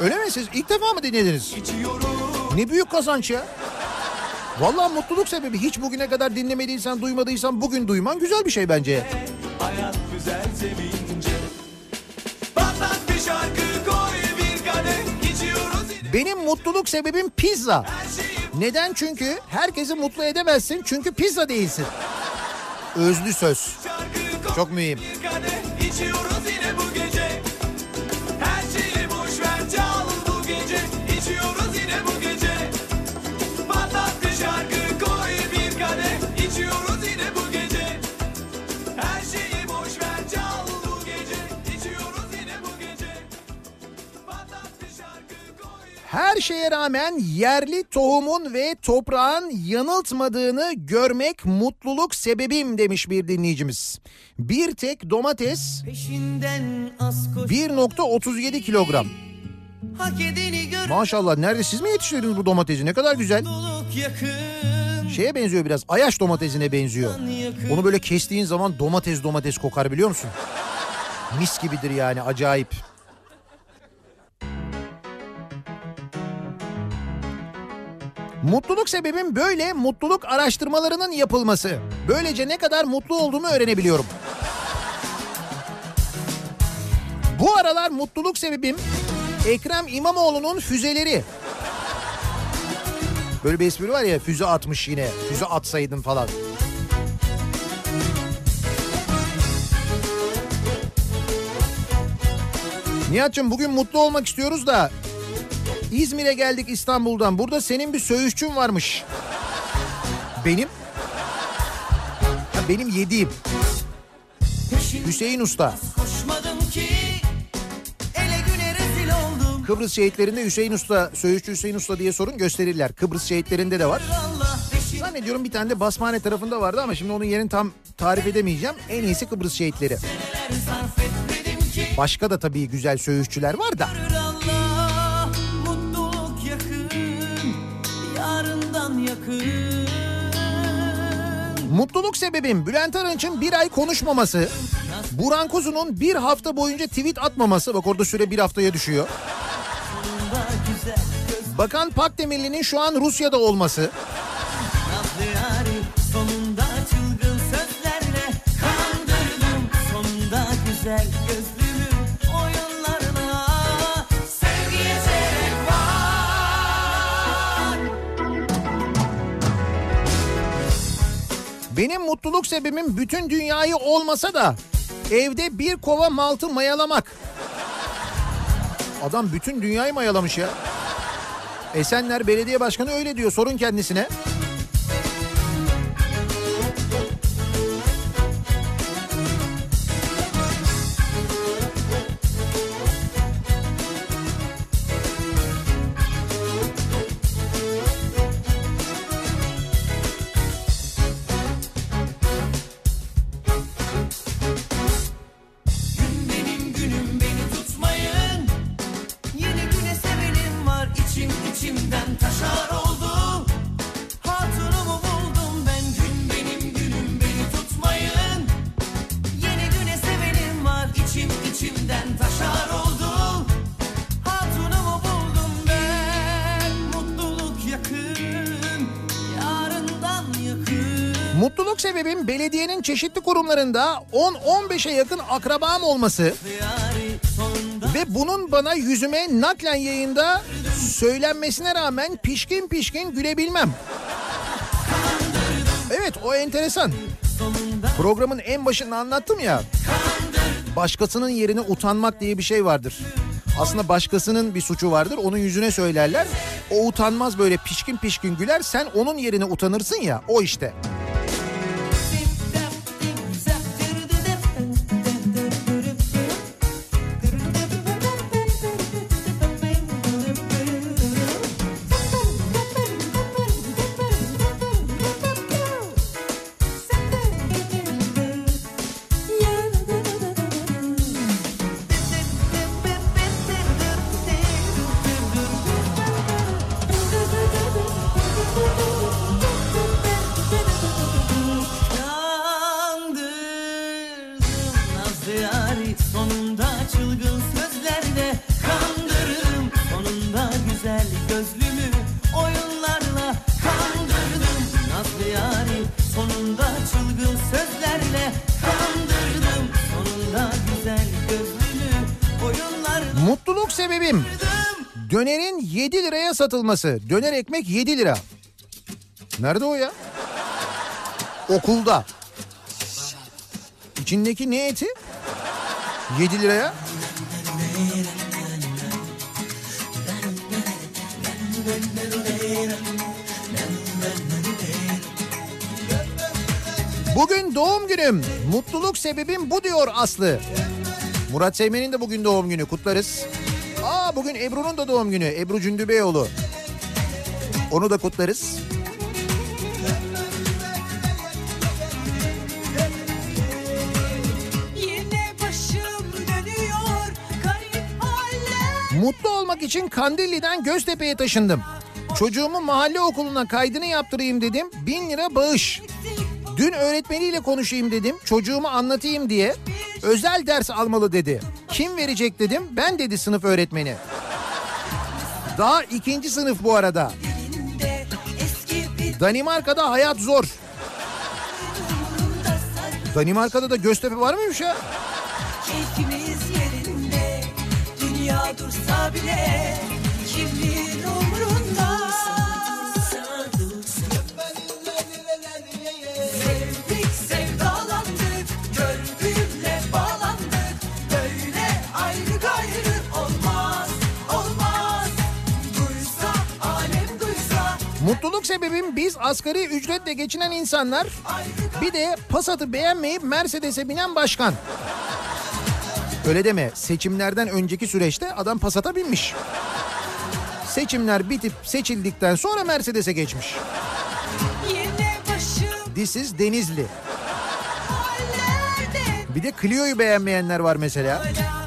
Speaker 2: Öyle mi siz? İlk defa mı dinlediniz?
Speaker 3: İçiyorum
Speaker 2: Ne büyük kazanç ya. Vallahi mutluluk sebebi hiç bugüne kadar dinlemediysen, duymadıysan bugün duyman güzel bir şey bence.
Speaker 3: Hayat güzel sevince Patlat bir şarkı koy bir kadeh İçiyoruz
Speaker 2: Benim mutluluk sebebim pizza. Neden? Çünkü herkesi mutlu edemezsin çünkü pizza değilsin. Özlü söz. Çok mühim.
Speaker 3: bir kadeh İçiyoruz yine bu Her
Speaker 2: şeye rağmen yerli tohumun ve toprağın yanıltmadığını görmek mutluluk sebebim demiş bir dinleyicimiz. Bir tek domates
Speaker 7: Peşinden az koş
Speaker 2: 1.37 kilogram. Maşallah nerede siz mi yetiştirdiniz bu domatesi? Ne kadar güzel. Şeye benziyor biraz. Ayaş domatesine benziyor. Onu böyle kestiğin zaman domates domates kokar biliyor musun? Mis gibidir yani acayip. Mutluluk sebebim böyle mutluluk araştırmalarının yapılması. Böylece ne kadar mutlu olduğumu öğrenebiliyorum. Bu aralar mutluluk sebebim Ekrem İmamoğlu'nun füzeleri. Böyle bir espri var ya füze atmış yine. Füze atsaydın falan. Nihat'cığım bugün mutlu olmak istiyoruz da İzmir'e geldik İstanbul'dan. Burada senin bir söğüşçün varmış. Benim? Ha, benim yediğim. Hüseyin Usta. Kıbrıs şehitlerinde Hüseyin Usta, Söğüşçü Hüseyin Usta diye sorun gösterirler. Kıbrıs şehitlerinde de var. Zannediyorum bir tane de Basmane tarafında vardı ama şimdi onun yerini tam tarif edemeyeceğim. En iyisi Kıbrıs şehitleri. Başka da tabii güzel söğüşçüler var da.
Speaker 7: Mutluluk
Speaker 2: sebebim Bülent Arınç'ın bir ay konuşmaması. Burhan Kuzu'nun bir hafta boyunca tweet atmaması. Bak orada süre bir haftaya düşüyor. Bakan Pakdemirli'nin şu an Rusya'da olması.
Speaker 7: sonunda çılgın sözlerle kandırdım sonunda güzel
Speaker 2: Benim mutluluk sebebim bütün dünyayı olmasa da evde bir kova maltı mayalamak. Adam bütün dünyayı mayalamış ya. Esenler Belediye Başkanı öyle diyor. Sorun kendisine. Belediyenin çeşitli kurumlarında 10-15'e yakın akrabam olması. Ve bunun bana yüzüme naklen yayında söylenmesine rağmen pişkin pişkin gülebilmem. Evet o enteresan. Programın en başında anlattım ya. Başkasının yerine utanmak diye bir şey vardır. Aslında başkasının bir suçu vardır. Onun yüzüne söylerler. O utanmaz böyle pişkin pişkin güler. Sen onun yerine utanırsın ya. O işte.
Speaker 7: Kandırdım
Speaker 2: satılması. Döner ekmek 7 lira. Nerede o ya? Okulda. İçindeki ne eti? 7 liraya. Bugün doğum günüm. Mutluluk sebebim bu diyor Aslı. Murat Seymen'in de bugün doğum günü kutlarız. Aa bugün Ebru'nun da doğum günü. Ebru Cündübeyoğlu. Onu da kutlarız. Mutlu olmak için için Kandilli'den Göztepe'ye taşındım. Çocuğumu mahalle okuluna kaydını yaptırayım dedim. Bin lira bağış. Dün öğretmeniyle konuşayım dedim. Çocuğumu anlatayım diye. Özel ders almalı dedi. Kim verecek dedim. Ben dedi sınıf öğretmeni. Daha ikinci sınıf bu arada. Danimarka'da hayat zor. Danimarka'da da Göztepe var mıymış ya?
Speaker 1: Keyfimiz yerinde Dünya dursa bile Kimin umrunda
Speaker 2: Mutluluk sebebim biz asgari ücretle geçinen insanlar bir de Passat'ı beğenmeyip Mercedes'e binen başkan. Öyle deme seçimlerden önceki süreçte adam Passat'a binmiş. Seçimler bitip seçildikten sonra Mercedes'e geçmiş. This is Denizli. Bir de Clio'yu beğenmeyenler var mesela.
Speaker 1: Hala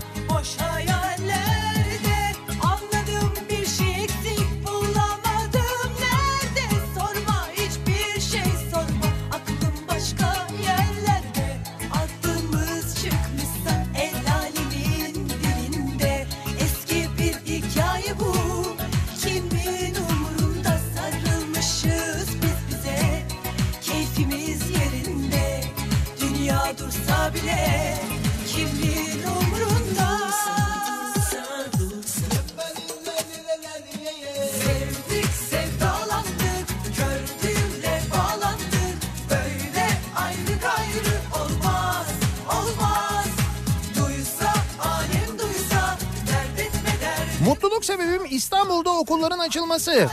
Speaker 2: okulların açılması.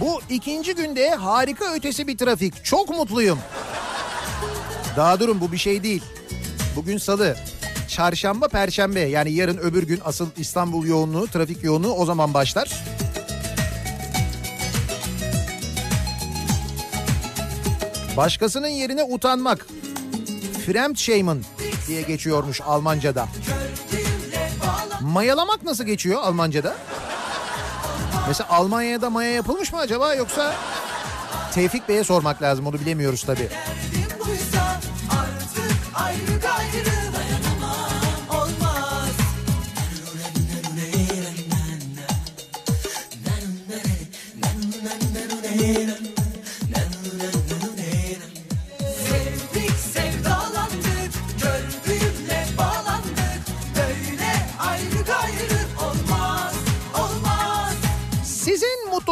Speaker 2: Bu ikinci günde harika ötesi bir trafik. Çok mutluyum. Daha durun bu bir şey değil. Bugün salı. Çarşamba, perşembe yani yarın öbür gün asıl İstanbul yoğunluğu, trafik yoğunluğu o zaman başlar. Başkasının yerine utanmak. Fremdschämen diye geçiyormuş Almanca'da. Mayalamak nasıl geçiyor Almanca'da? Mesela Almanya'da maya yapılmış mı acaba yoksa Tevfik Bey'e sormak lazım onu bilemiyoruz tabii.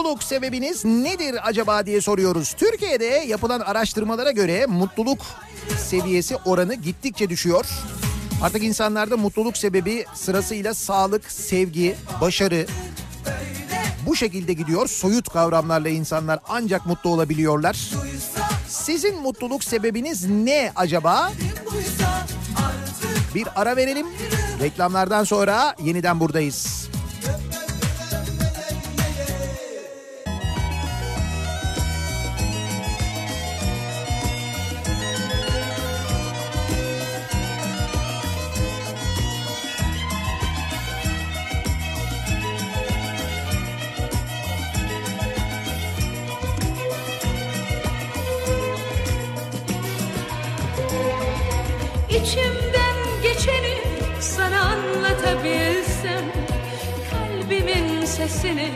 Speaker 2: Mutluluk sebebiniz nedir acaba diye soruyoruz. Türkiye'de yapılan araştırmalara göre mutluluk seviyesi oranı gittikçe düşüyor. Artık insanlarda mutluluk sebebi sırasıyla sağlık, sevgi, başarı bu şekilde gidiyor. Soyut kavramlarla insanlar ancak mutlu olabiliyorlar. Sizin mutluluk sebebiniz ne acaba? Bir ara verelim. Reklamlardan sonra yeniden buradayız.
Speaker 8: Sesini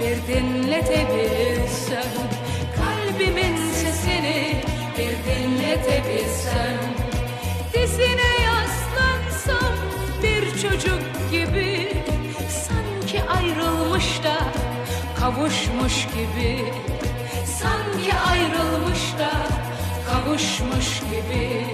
Speaker 8: bir dinletebilsem. Kalbimin sesini bir dinletebilsem. Dizine yaslansam bir çocuk gibi Sanki ayrılmış da kavuşmuş gibi. Sanki ayrılmış da kavuşmuş gibi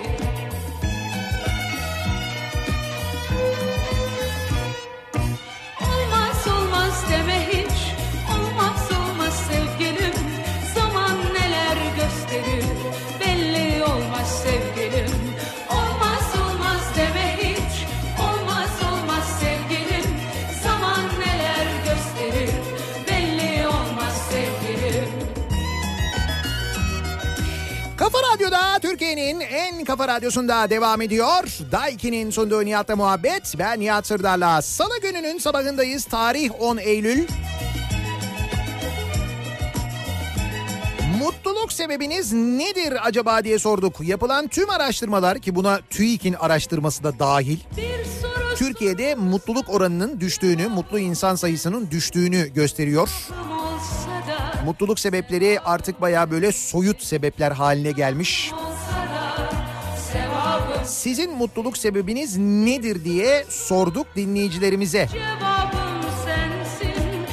Speaker 2: Türkiye'nin en kafa radyosunda devam ediyor. Daiki'nin sunduğu Nihat'la muhabbet. Ben Nihat Sırdar'la. Salı gününün sabahındayız. Tarih 10 Eylül. Mutluluk sebebiniz nedir acaba diye sorduk. Yapılan tüm araştırmalar ki buna TÜİK'in araştırması da dahil. Türkiye'de mutluluk oranının düştüğünü, mutlu insan sayısının düştüğünü gösteriyor. Mutluluk sebepleri artık baya böyle soyut sebepler haline gelmiş.
Speaker 8: olsa
Speaker 2: Sizin mutluluk sebebiniz nedir diye sorduk dinleyicilerimize.
Speaker 8: sensin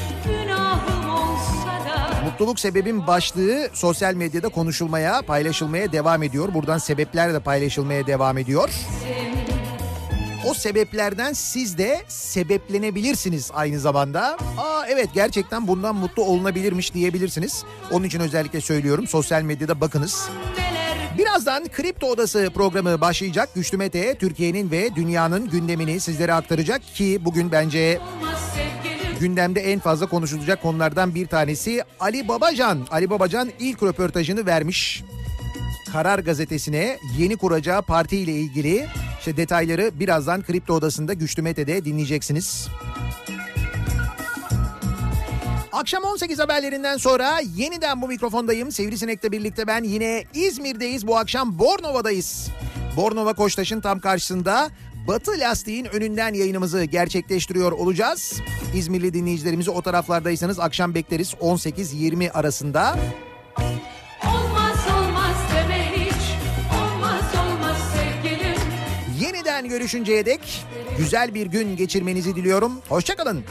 Speaker 2: Mutluluk sebebin başlığı sosyal medyada konuşulmaya, paylaşılmaya devam ediyor. Buradan sebepler de paylaşılmaya devam ediyor. O sebeplerden siz de sebeplenebilirsiniz aynı zamanda. Aa evet gerçekten bundan mutlu olunabilirmiş diyebilirsiniz. Onun için özellikle söylüyorum sosyal medyada bakınız.
Speaker 8: neler
Speaker 2: Birazdan Kripto Odası programı başlayacak. Güçlü Mete Türkiye'nin ve dünyanın gündemini sizlere aktaracak ki bugün bence gündemde en fazla konuşulacak konulardan bir tanesi Ali Babacan. Ali Babacan ilk röportajını vermiş. Karar Gazetesi'ne yeni kuracağı parti ile ilgili işte detayları birazdan Kripto Odası'nda Güçlü Mete'de dinleyeceksiniz. Akşam 18 haberlerinden sonra yeniden bu mikrofondayım. Sivrisinek'le birlikte ben yine İzmir'deyiz. Bu akşam Bornova'dayız. Bornova Koçtaş'ın tam karşısında Batı Lastiğin önünden yayınımızı gerçekleştiriyor olacağız. İzmirli dinleyicilerimizi o taraflardaysanız akşam bekleriz 18-20 arasında.
Speaker 8: olmaz olmaz deme hiç olmaz olmaz sevgilim
Speaker 2: Yeniden görüşünceye dek güzel bir gün geçirmenizi diliyorum. Hoşçakalın.